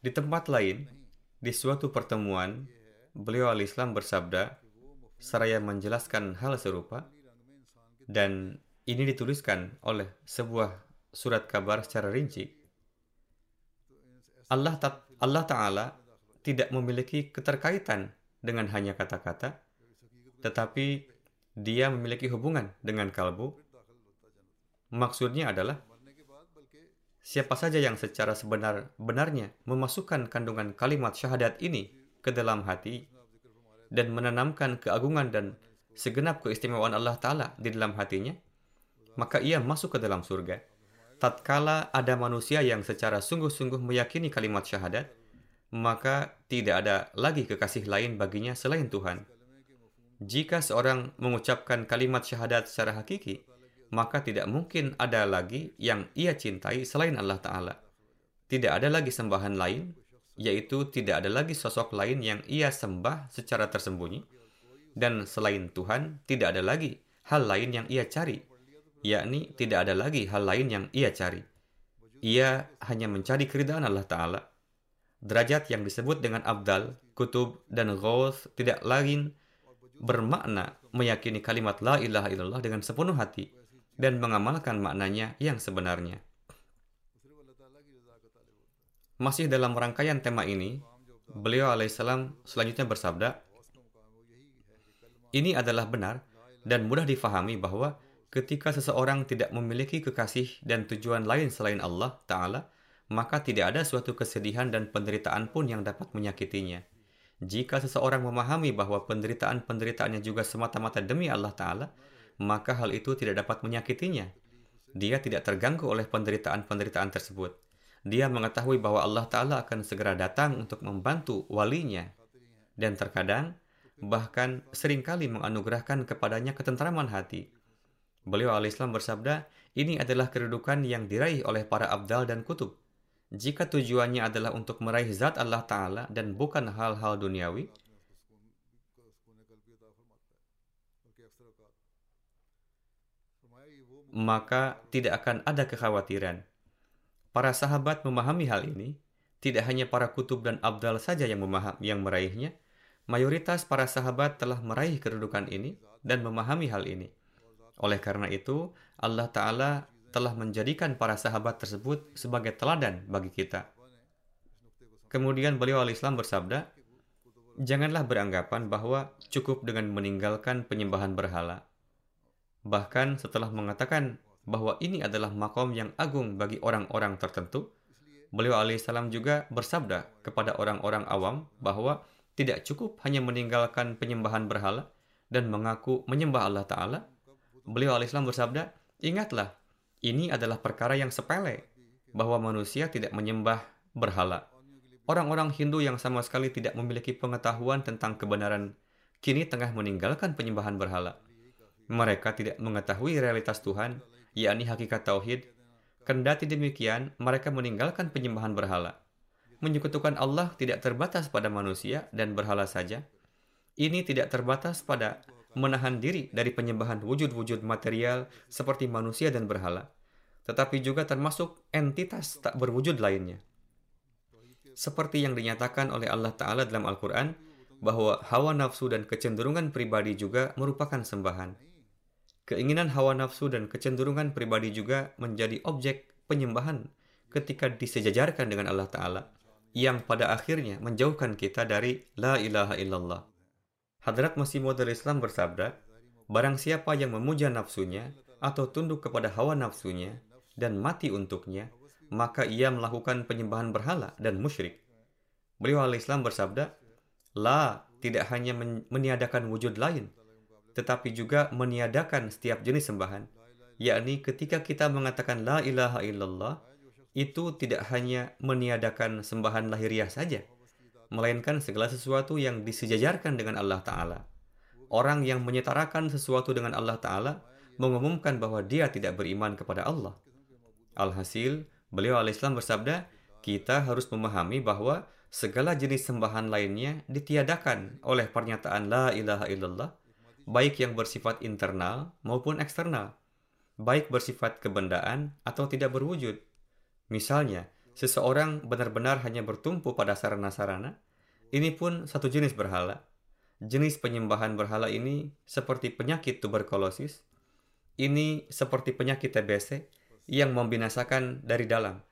Di tempat lain, di suatu pertemuan, beliau al-Islam bersabda, seraya menjelaskan hal serupa dan ini dituliskan oleh sebuah surat kabar secara rinci. Allah ta Allah Ta'ala tidak memiliki keterkaitan dengan hanya kata-kata, tetapi dia memiliki hubungan dengan kalbu. Maksudnya adalah, siapa saja yang secara sebenar-benarnya memasukkan kandungan kalimat syahadat ini ke dalam hati dan menanamkan keagungan dan segenap keistimewaan Allah Ta'ala di dalam hatinya, maka ia masuk ke dalam surga. Tatkala ada manusia yang secara sungguh-sungguh meyakini kalimat syahadat, maka tidak ada lagi kekasih lain baginya selain Tuhan. Jika seorang mengucapkan kalimat syahadat secara hakiki, maka tidak mungkin ada lagi yang ia cintai selain Allah Ta'ala. Tidak ada lagi sembahan lain yaitu tidak ada lagi sosok lain yang ia sembah secara tersembunyi, dan selain Tuhan tidak ada lagi hal lain yang ia cari, yakni tidak ada lagi hal lain yang ia cari. Ia hanya mencari keridaan Allah Ta'ala. Derajat yang disebut dengan abdal, kutub, dan ghaus tidak lain bermakna meyakini kalimat la ilaha illallah dengan sepenuh hati dan mengamalkan maknanya yang sebenarnya. Masih dalam rangkaian tema ini, beliau alaihissalam selanjutnya bersabda, ini adalah benar dan mudah difahami bahwa ketika seseorang tidak memiliki kekasih dan tujuan lain selain Allah Ta'ala, maka tidak ada suatu kesedihan dan penderitaan pun yang dapat menyakitinya. Jika seseorang memahami bahwa penderitaan-penderitaannya juga semata-mata demi Allah Ta'ala, maka hal itu tidak dapat menyakitinya. Dia tidak terganggu oleh penderitaan-penderitaan tersebut dia mengetahui bahwa Allah Ta'ala akan segera datang untuk membantu walinya. Dan terkadang, bahkan sering kali menganugerahkan kepadanya ketentraman hati. Beliau al-Islam bersabda, ini adalah kedudukan yang diraih oleh para abdal dan kutub. Jika tujuannya adalah untuk meraih zat Allah Ta'ala dan bukan hal-hal duniawi, maka tidak akan ada kekhawatiran. Para sahabat memahami hal ini, tidak hanya para kutub dan abdal saja yang memaham yang meraihnya, mayoritas para sahabat telah meraih kedudukan ini dan memahami hal ini. Oleh karena itu, Allah Ta'ala telah menjadikan para sahabat tersebut sebagai teladan bagi kita. Kemudian beliau al-Islam bersabda, Janganlah beranggapan bahwa cukup dengan meninggalkan penyembahan berhala. Bahkan setelah mengatakan bahwa ini adalah makom yang agung bagi orang-orang tertentu, beliau alaihissalam juga bersabda kepada orang-orang awam bahwa tidak cukup hanya meninggalkan penyembahan berhala dan mengaku menyembah Allah Ta'ala. Beliau alaihissalam bersabda, ingatlah, ini adalah perkara yang sepele, bahwa manusia tidak menyembah berhala. Orang-orang Hindu yang sama sekali tidak memiliki pengetahuan tentang kebenaran kini tengah meninggalkan penyembahan berhala. Mereka tidak mengetahui realitas Tuhan, yakni hakikat tauhid. Kendati demikian, mereka meninggalkan penyembahan berhala. Menyekutukan Allah tidak terbatas pada manusia dan berhala saja. Ini tidak terbatas pada menahan diri dari penyembahan wujud-wujud material seperti manusia dan berhala, tetapi juga termasuk entitas tak berwujud lainnya seperti yang dinyatakan oleh Allah Ta'ala dalam Al-Quran, bahwa hawa nafsu dan kecenderungan pribadi juga merupakan sembahan. Keinginan hawa nafsu dan kecenderungan pribadi juga menjadi objek penyembahan ketika disejajarkan dengan Allah Ta'ala, yang pada akhirnya menjauhkan kita dari La ilaha illallah. Hadrat Masih Maud Islam bersabda, Barang siapa yang memuja nafsunya atau tunduk kepada hawa nafsunya dan mati untuknya, maka ia melakukan penyembahan berhala dan musyrik. Beliau al-Islam bersabda, La tidak hanya meniadakan wujud lain, tetapi juga meniadakan setiap jenis sembahan. Yakni ketika kita mengatakan La ilaha illallah, itu tidak hanya meniadakan sembahan lahiriah saja, melainkan segala sesuatu yang disejajarkan dengan Allah Ta'ala. Orang yang menyetarakan sesuatu dengan Allah Ta'ala mengumumkan bahwa dia tidak beriman kepada Allah. Alhasil, Beliau al-Islam bersabda, kita harus memahami bahwa segala jenis sembahan lainnya ditiadakan oleh pernyataan la ilaha illallah, baik yang bersifat internal maupun eksternal, baik bersifat kebendaan atau tidak berwujud. Misalnya, seseorang benar-benar hanya bertumpu pada sarana-sarana, ini pun satu jenis berhala. Jenis penyembahan berhala ini seperti penyakit tuberkulosis, ini seperti penyakit TBC, yang membinasakan dari dalam.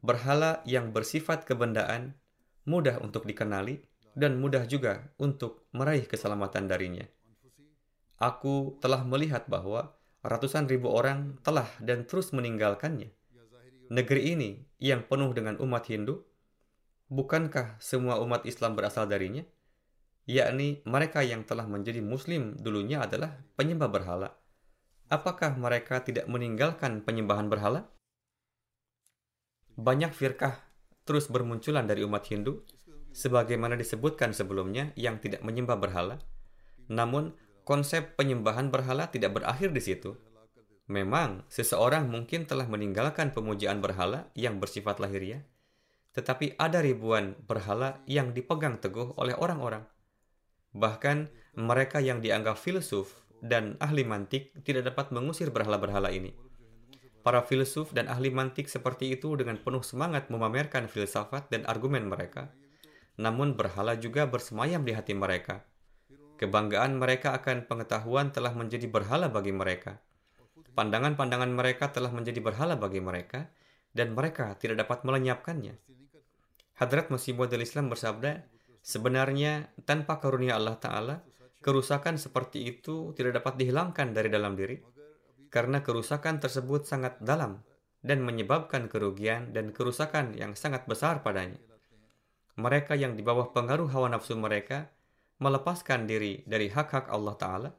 Berhala yang bersifat kebendaan mudah untuk dikenali dan mudah juga untuk meraih keselamatan darinya. Aku telah melihat bahwa ratusan ribu orang telah dan terus meninggalkannya. Negeri ini yang penuh dengan umat Hindu, bukankah semua umat Islam berasal darinya? Yakni mereka yang telah menjadi muslim dulunya adalah penyembah berhala apakah mereka tidak meninggalkan penyembahan berhala? Banyak firkah terus bermunculan dari umat Hindu, sebagaimana disebutkan sebelumnya yang tidak menyembah berhala. Namun, konsep penyembahan berhala tidak berakhir di situ. Memang, seseorang mungkin telah meninggalkan pemujaan berhala yang bersifat lahiriah, tetapi ada ribuan berhala yang dipegang teguh oleh orang-orang. Bahkan, mereka yang dianggap filsuf dan ahli mantik tidak dapat mengusir berhala-berhala ini. Para filsuf dan ahli mantik seperti itu dengan penuh semangat memamerkan filsafat dan argumen mereka. Namun berhala juga bersemayam di hati mereka. Kebanggaan mereka akan pengetahuan telah menjadi berhala bagi mereka. Pandangan-pandangan mereka telah menjadi berhala bagi mereka, dan mereka tidak dapat melenyapkannya. Hadrat Masih Maud Islam bersabda, sebenarnya tanpa karunia Allah Ta'ala, Kerusakan seperti itu tidak dapat dihilangkan dari dalam diri, karena kerusakan tersebut sangat dalam dan menyebabkan kerugian dan kerusakan yang sangat besar padanya. Mereka yang di bawah pengaruh hawa nafsu mereka melepaskan diri dari hak-hak Allah Ta'ala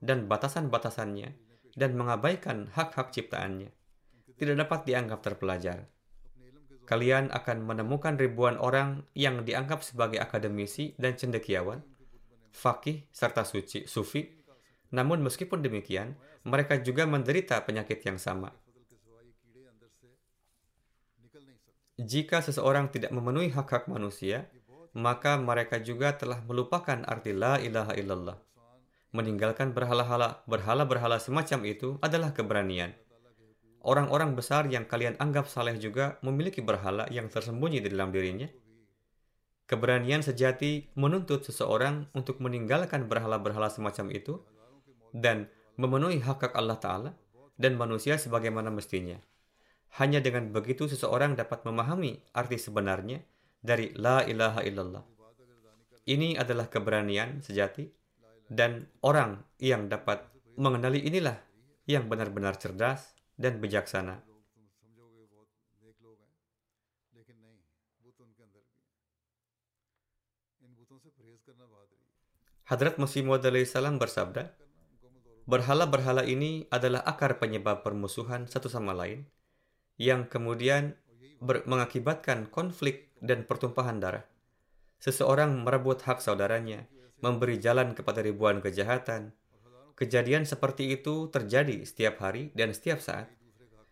dan batasan-batasannya dan mengabaikan hak-hak ciptaannya. Tidak dapat dianggap terpelajar. Kalian akan menemukan ribuan orang yang dianggap sebagai akademisi dan cendekiawan, fakih, serta suci, sufi. Namun meskipun demikian, mereka juga menderita penyakit yang sama. Jika seseorang tidak memenuhi hak-hak manusia, maka mereka juga telah melupakan arti la ilaha illallah. Meninggalkan berhala-hala berhala-berhala semacam itu adalah keberanian. Orang-orang besar yang kalian anggap saleh juga memiliki berhala yang tersembunyi di dalam dirinya. Keberanian sejati menuntut seseorang untuk meninggalkan berhala-berhala semacam itu dan memenuhi hak-hak Allah Ta'ala dan manusia sebagaimana mestinya. Hanya dengan begitu seseorang dapat memahami arti sebenarnya dari La ilaha illallah. Ini adalah keberanian sejati dan orang yang dapat mengenali inilah yang benar-benar cerdas dan bijaksana. Hadrat Masih Maud salam bersabda, Berhala-berhala ini adalah akar penyebab permusuhan satu sama lain, yang kemudian mengakibatkan konflik dan pertumpahan darah. Seseorang merebut hak saudaranya, memberi jalan kepada ribuan kejahatan, Kejadian seperti itu terjadi setiap hari dan setiap saat.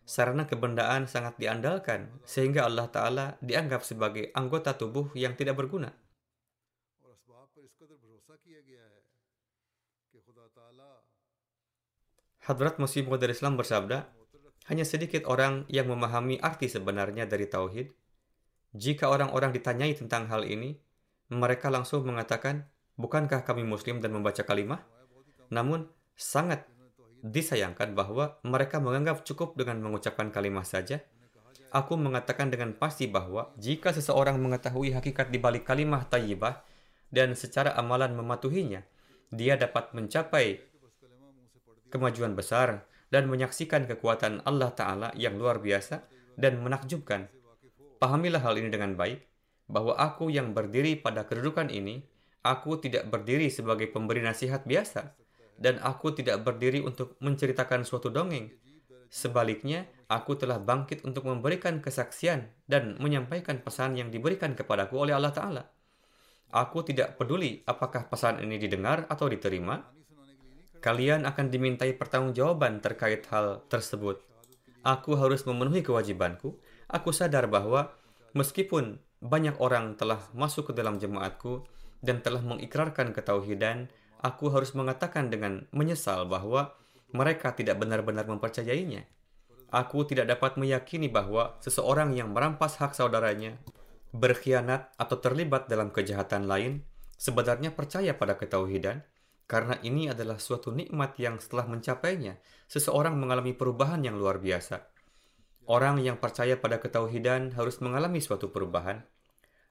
Sarana kebendaan sangat diandalkan sehingga Allah Ta'ala dianggap sebagai anggota tubuh yang tidak berguna. Hadrat Masih Maud Islam bersabda, hanya sedikit orang yang memahami arti sebenarnya dari Tauhid. Jika orang-orang ditanyai tentang hal ini, mereka langsung mengatakan, bukankah kami muslim dan membaca kalimah? Namun, sangat disayangkan bahwa mereka menganggap cukup dengan mengucapkan kalimat saja. Aku mengatakan dengan pasti bahwa jika seseorang mengetahui hakikat di balik kalimat tayyibah dan secara amalan mematuhinya, dia dapat mencapai kemajuan besar dan menyaksikan kekuatan Allah Ta'ala yang luar biasa dan menakjubkan. Pahamilah hal ini dengan baik, bahwa aku yang berdiri pada kedudukan ini, aku tidak berdiri sebagai pemberi nasihat biasa, dan aku tidak berdiri untuk menceritakan suatu dongeng. Sebaliknya, aku telah bangkit untuk memberikan kesaksian dan menyampaikan pesan yang diberikan kepadaku oleh Allah Ta'ala. Aku tidak peduli apakah pesan ini didengar atau diterima. Kalian akan dimintai pertanggungjawaban terkait hal tersebut. Aku harus memenuhi kewajibanku. Aku sadar bahwa meskipun banyak orang telah masuk ke dalam jemaatku dan telah mengikrarkan ketauhidan, aku harus mengatakan dengan menyesal bahwa mereka tidak benar-benar mempercayainya. Aku tidak dapat meyakini bahwa seseorang yang merampas hak saudaranya, berkhianat atau terlibat dalam kejahatan lain, sebenarnya percaya pada ketauhidan, karena ini adalah suatu nikmat yang setelah mencapainya, seseorang mengalami perubahan yang luar biasa. Orang yang percaya pada ketauhidan harus mengalami suatu perubahan.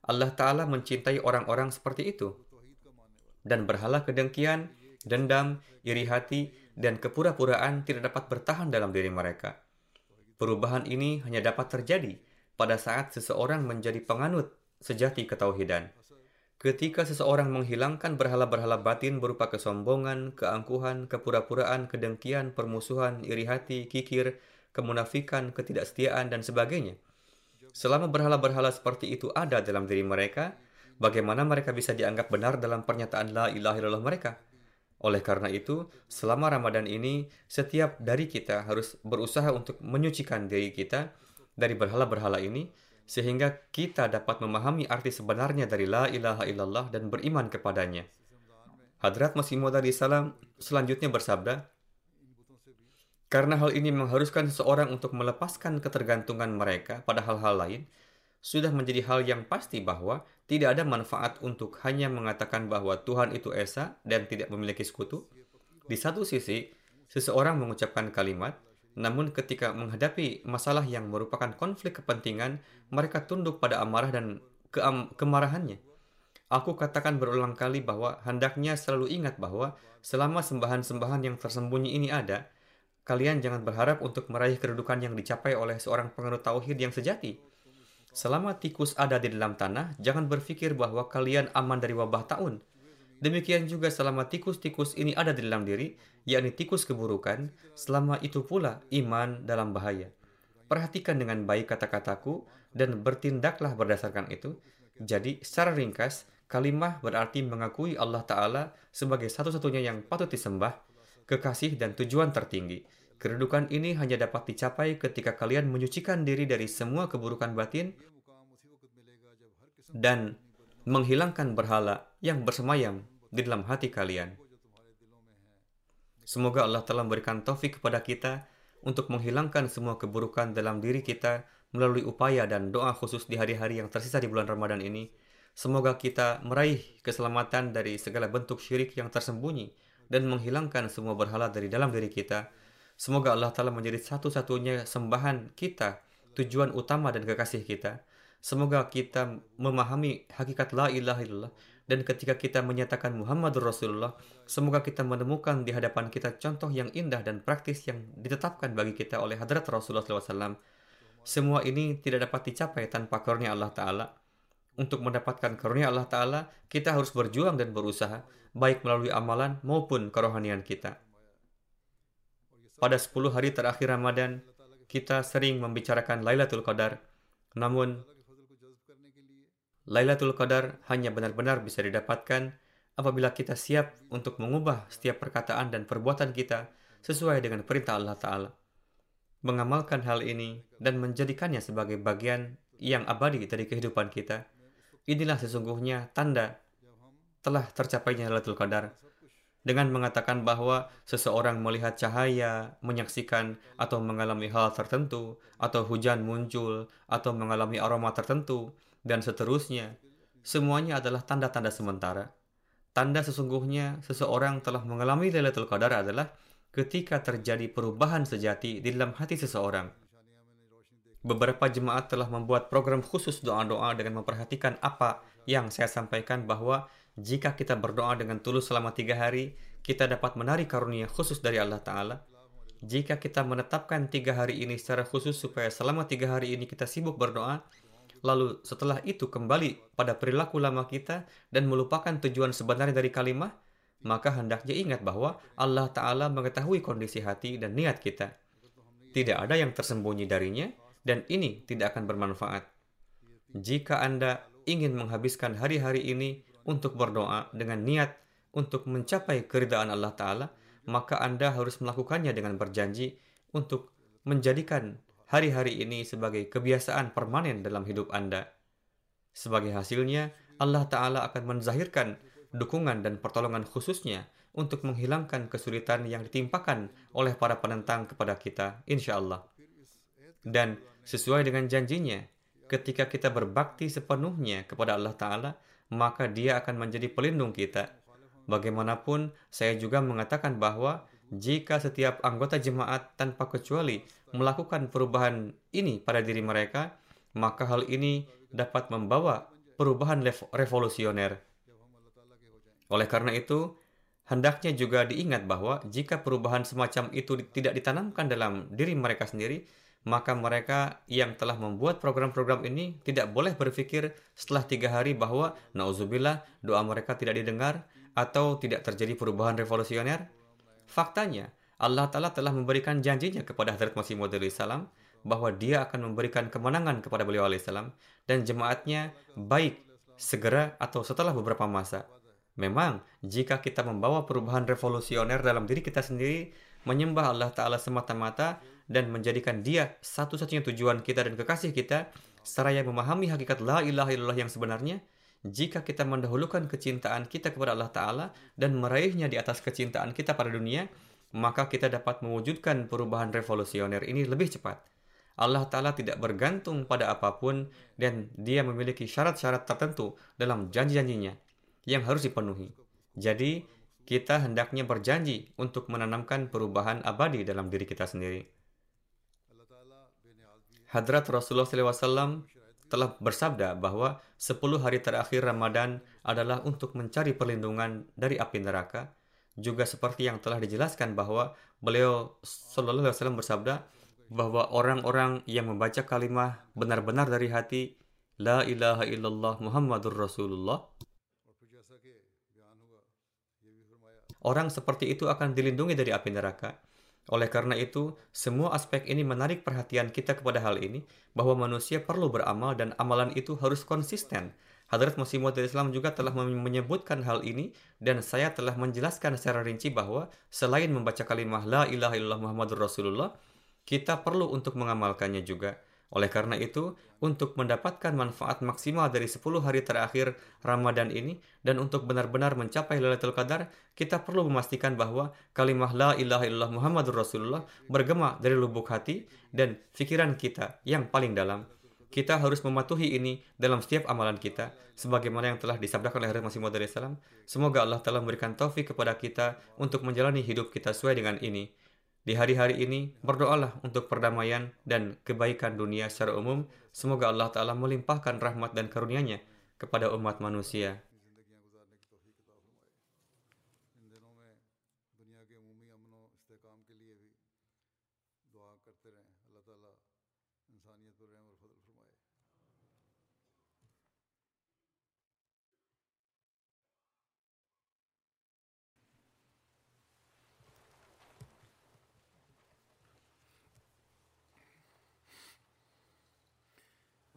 Allah Ta'ala mencintai orang-orang seperti itu dan berhala kedengkian, dendam, iri hati, dan kepura-puraan tidak dapat bertahan dalam diri mereka. Perubahan ini hanya dapat terjadi pada saat seseorang menjadi penganut sejati ketauhidan. Ketika seseorang menghilangkan berhala-berhala batin berupa kesombongan, keangkuhan, kepura-puraan, kedengkian, permusuhan, iri hati, kikir, kemunafikan, ketidaksetiaan, dan sebagainya. Selama berhala-berhala seperti itu ada dalam diri mereka, bagaimana mereka bisa dianggap benar dalam pernyataan la ilaha illallah mereka? Oleh karena itu, selama Ramadan ini, setiap dari kita harus berusaha untuk menyucikan diri kita dari berhala-berhala ini, sehingga kita dapat memahami arti sebenarnya dari la ilaha illallah dan beriman kepadanya. Hadrat Masih Maud salam selanjutnya bersabda, karena hal ini mengharuskan seseorang untuk melepaskan ketergantungan mereka pada hal-hal lain, sudah menjadi hal yang pasti bahwa tidak ada manfaat untuk hanya mengatakan bahwa Tuhan itu Esa dan tidak memiliki sekutu. Di satu sisi, seseorang mengucapkan kalimat, namun ketika menghadapi masalah yang merupakan konflik kepentingan, mereka tunduk pada amarah dan ke kemarahannya. Aku katakan berulang kali bahwa hendaknya selalu ingat bahwa selama sembahan-sembahan yang tersembunyi ini ada, kalian jangan berharap untuk meraih kedudukan yang dicapai oleh seorang penganut tauhid yang sejati. Selama tikus ada di dalam tanah, jangan berpikir bahwa kalian aman dari wabah tahun. Demikian juga selama tikus-tikus ini ada di dalam diri, yakni tikus keburukan, selama itu pula iman dalam bahaya. Perhatikan dengan baik kata-kataku dan bertindaklah berdasarkan itu. Jadi, secara ringkas, kalimah berarti mengakui Allah Ta'ala sebagai satu-satunya yang patut disembah, kekasih dan tujuan tertinggi. Kedudukan ini hanya dapat dicapai ketika kalian menyucikan diri dari semua keburukan batin dan menghilangkan berhala yang bersemayam di dalam hati kalian. Semoga Allah telah memberikan taufik kepada kita untuk menghilangkan semua keburukan dalam diri kita melalui upaya dan doa khusus di hari-hari yang tersisa di bulan Ramadan ini. Semoga kita meraih keselamatan dari segala bentuk syirik yang tersembunyi dan menghilangkan semua berhala dari dalam diri kita. Semoga Allah Ta'ala menjadi satu-satunya sembahan kita, tujuan utama dan kekasih kita. Semoga kita memahami hakikat la ilaha illallah dan ketika kita menyatakan Muhammadur Rasulullah, semoga kita menemukan di hadapan kita contoh yang indah dan praktis yang ditetapkan bagi kita oleh hadrat Rasulullah SAW. Semua ini tidak dapat dicapai tanpa karunia Allah Ta'ala. Untuk mendapatkan karunia Allah Ta'ala, kita harus berjuang dan berusaha, baik melalui amalan maupun kerohanian kita. Pada 10 hari terakhir Ramadan, kita sering membicarakan Lailatul Qadar. Namun, Lailatul Qadar hanya benar-benar bisa didapatkan apabila kita siap untuk mengubah setiap perkataan dan perbuatan kita sesuai dengan perintah Allah Ta'ala. Mengamalkan hal ini dan menjadikannya sebagai bagian yang abadi dari kehidupan kita, inilah sesungguhnya tanda telah tercapainya Lailatul Qadar. Dengan mengatakan bahwa seseorang melihat cahaya, menyaksikan atau mengalami hal tertentu, atau hujan muncul, atau mengalami aroma tertentu, dan seterusnya. Semuanya adalah tanda-tanda sementara. Tanda sesungguhnya seseorang telah mengalami Lailatul Qadar adalah ketika terjadi perubahan sejati di dalam hati seseorang. Beberapa jemaat telah membuat program khusus doa-doa dengan memperhatikan apa yang saya sampaikan bahwa jika kita berdoa dengan tulus selama tiga hari, kita dapat menarik karunia khusus dari Allah Ta'ala. Jika kita menetapkan tiga hari ini secara khusus supaya selama tiga hari ini kita sibuk berdoa, lalu setelah itu kembali pada perilaku lama kita dan melupakan tujuan sebenarnya dari kalimat, maka hendaknya ingat bahwa Allah Ta'ala mengetahui kondisi hati dan niat kita. Tidak ada yang tersembunyi darinya, dan ini tidak akan bermanfaat. Jika Anda ingin menghabiskan hari-hari ini untuk berdoa dengan niat untuk mencapai keridaan Allah Ta'ala, maka Anda harus melakukannya dengan berjanji untuk menjadikan hari-hari ini sebagai kebiasaan permanen dalam hidup Anda. Sebagai hasilnya, Allah Ta'ala akan menzahirkan dukungan dan pertolongan khususnya untuk menghilangkan kesulitan yang ditimpakan oleh para penentang kepada kita, insya Allah. Dan sesuai dengan janjinya, ketika kita berbakti sepenuhnya kepada Allah Ta'ala, maka dia akan menjadi pelindung kita. Bagaimanapun, saya juga mengatakan bahwa jika setiap anggota jemaat tanpa kecuali melakukan perubahan ini pada diri mereka, maka hal ini dapat membawa perubahan revolusioner. Oleh karena itu, hendaknya juga diingat bahwa jika perubahan semacam itu tidak ditanamkan dalam diri mereka sendiri, maka mereka yang telah membuat program-program ini tidak boleh berpikir setelah tiga hari bahwa nauzubillah doa mereka tidak didengar atau tidak terjadi perubahan revolusioner Faktanya, Allah Ta'ala telah memberikan janjinya kepada Hadrat Masih Maud salam bahwa dia akan memberikan kemenangan kepada beliau alaihissalam dan jemaatnya baik segera atau setelah beberapa masa. Memang, jika kita membawa perubahan revolusioner dalam diri kita sendiri, menyembah Allah Ta'ala semata-mata, dan menjadikan dia satu-satunya tujuan kita dan kekasih kita, seraya memahami hakikat la ilaha illallah yang sebenarnya, jika kita mendahulukan kecintaan kita kepada Allah Ta'ala dan meraihnya di atas kecintaan kita pada dunia, maka kita dapat mewujudkan perubahan revolusioner ini lebih cepat. Allah Ta'ala tidak bergantung pada apa pun dan dia memiliki syarat-syarat tertentu dalam janji-janjinya yang harus dipenuhi. Jadi, kita hendaknya berjanji untuk menanamkan perubahan abadi dalam diri kita sendiri. Hadrat Rasulullah SAW telah bersabda bahwa 10 hari terakhir Ramadan adalah untuk mencari perlindungan dari api neraka. Juga seperti yang telah dijelaskan bahwa beliau Shallallahu Alaihi bersabda bahwa orang-orang yang membaca kalimah benar-benar dari hati La ilaha illallah Muhammadur Rasulullah Orang seperti itu akan dilindungi dari api neraka. Oleh karena itu, semua aspek ini menarik perhatian kita kepada hal ini, bahwa manusia perlu beramal dan amalan itu harus konsisten. Hadrat Masih Islam juga telah menyebutkan hal ini dan saya telah menjelaskan secara rinci bahwa selain membaca kalimah La ilaha illallah Muhammadur Rasulullah, kita perlu untuk mengamalkannya juga. Oleh karena itu, untuk mendapatkan manfaat maksimal dari 10 hari terakhir Ramadan ini dan untuk benar-benar mencapai Lailatul Qadar, kita perlu memastikan bahwa kalimah la ilaha illallah Muhammadur Rasulullah bergema dari lubuk hati dan pikiran kita yang paling dalam. Kita harus mematuhi ini dalam setiap amalan kita, sebagaimana yang telah disabdakan oleh Rasul Masih Salam. Semoga Allah telah memberikan taufik kepada kita untuk menjalani hidup kita sesuai dengan ini. Di hari-hari ini, berdoalah untuk perdamaian dan kebaikan dunia secara umum. Semoga Allah Ta'ala melimpahkan rahmat dan karunia-Nya kepada umat manusia.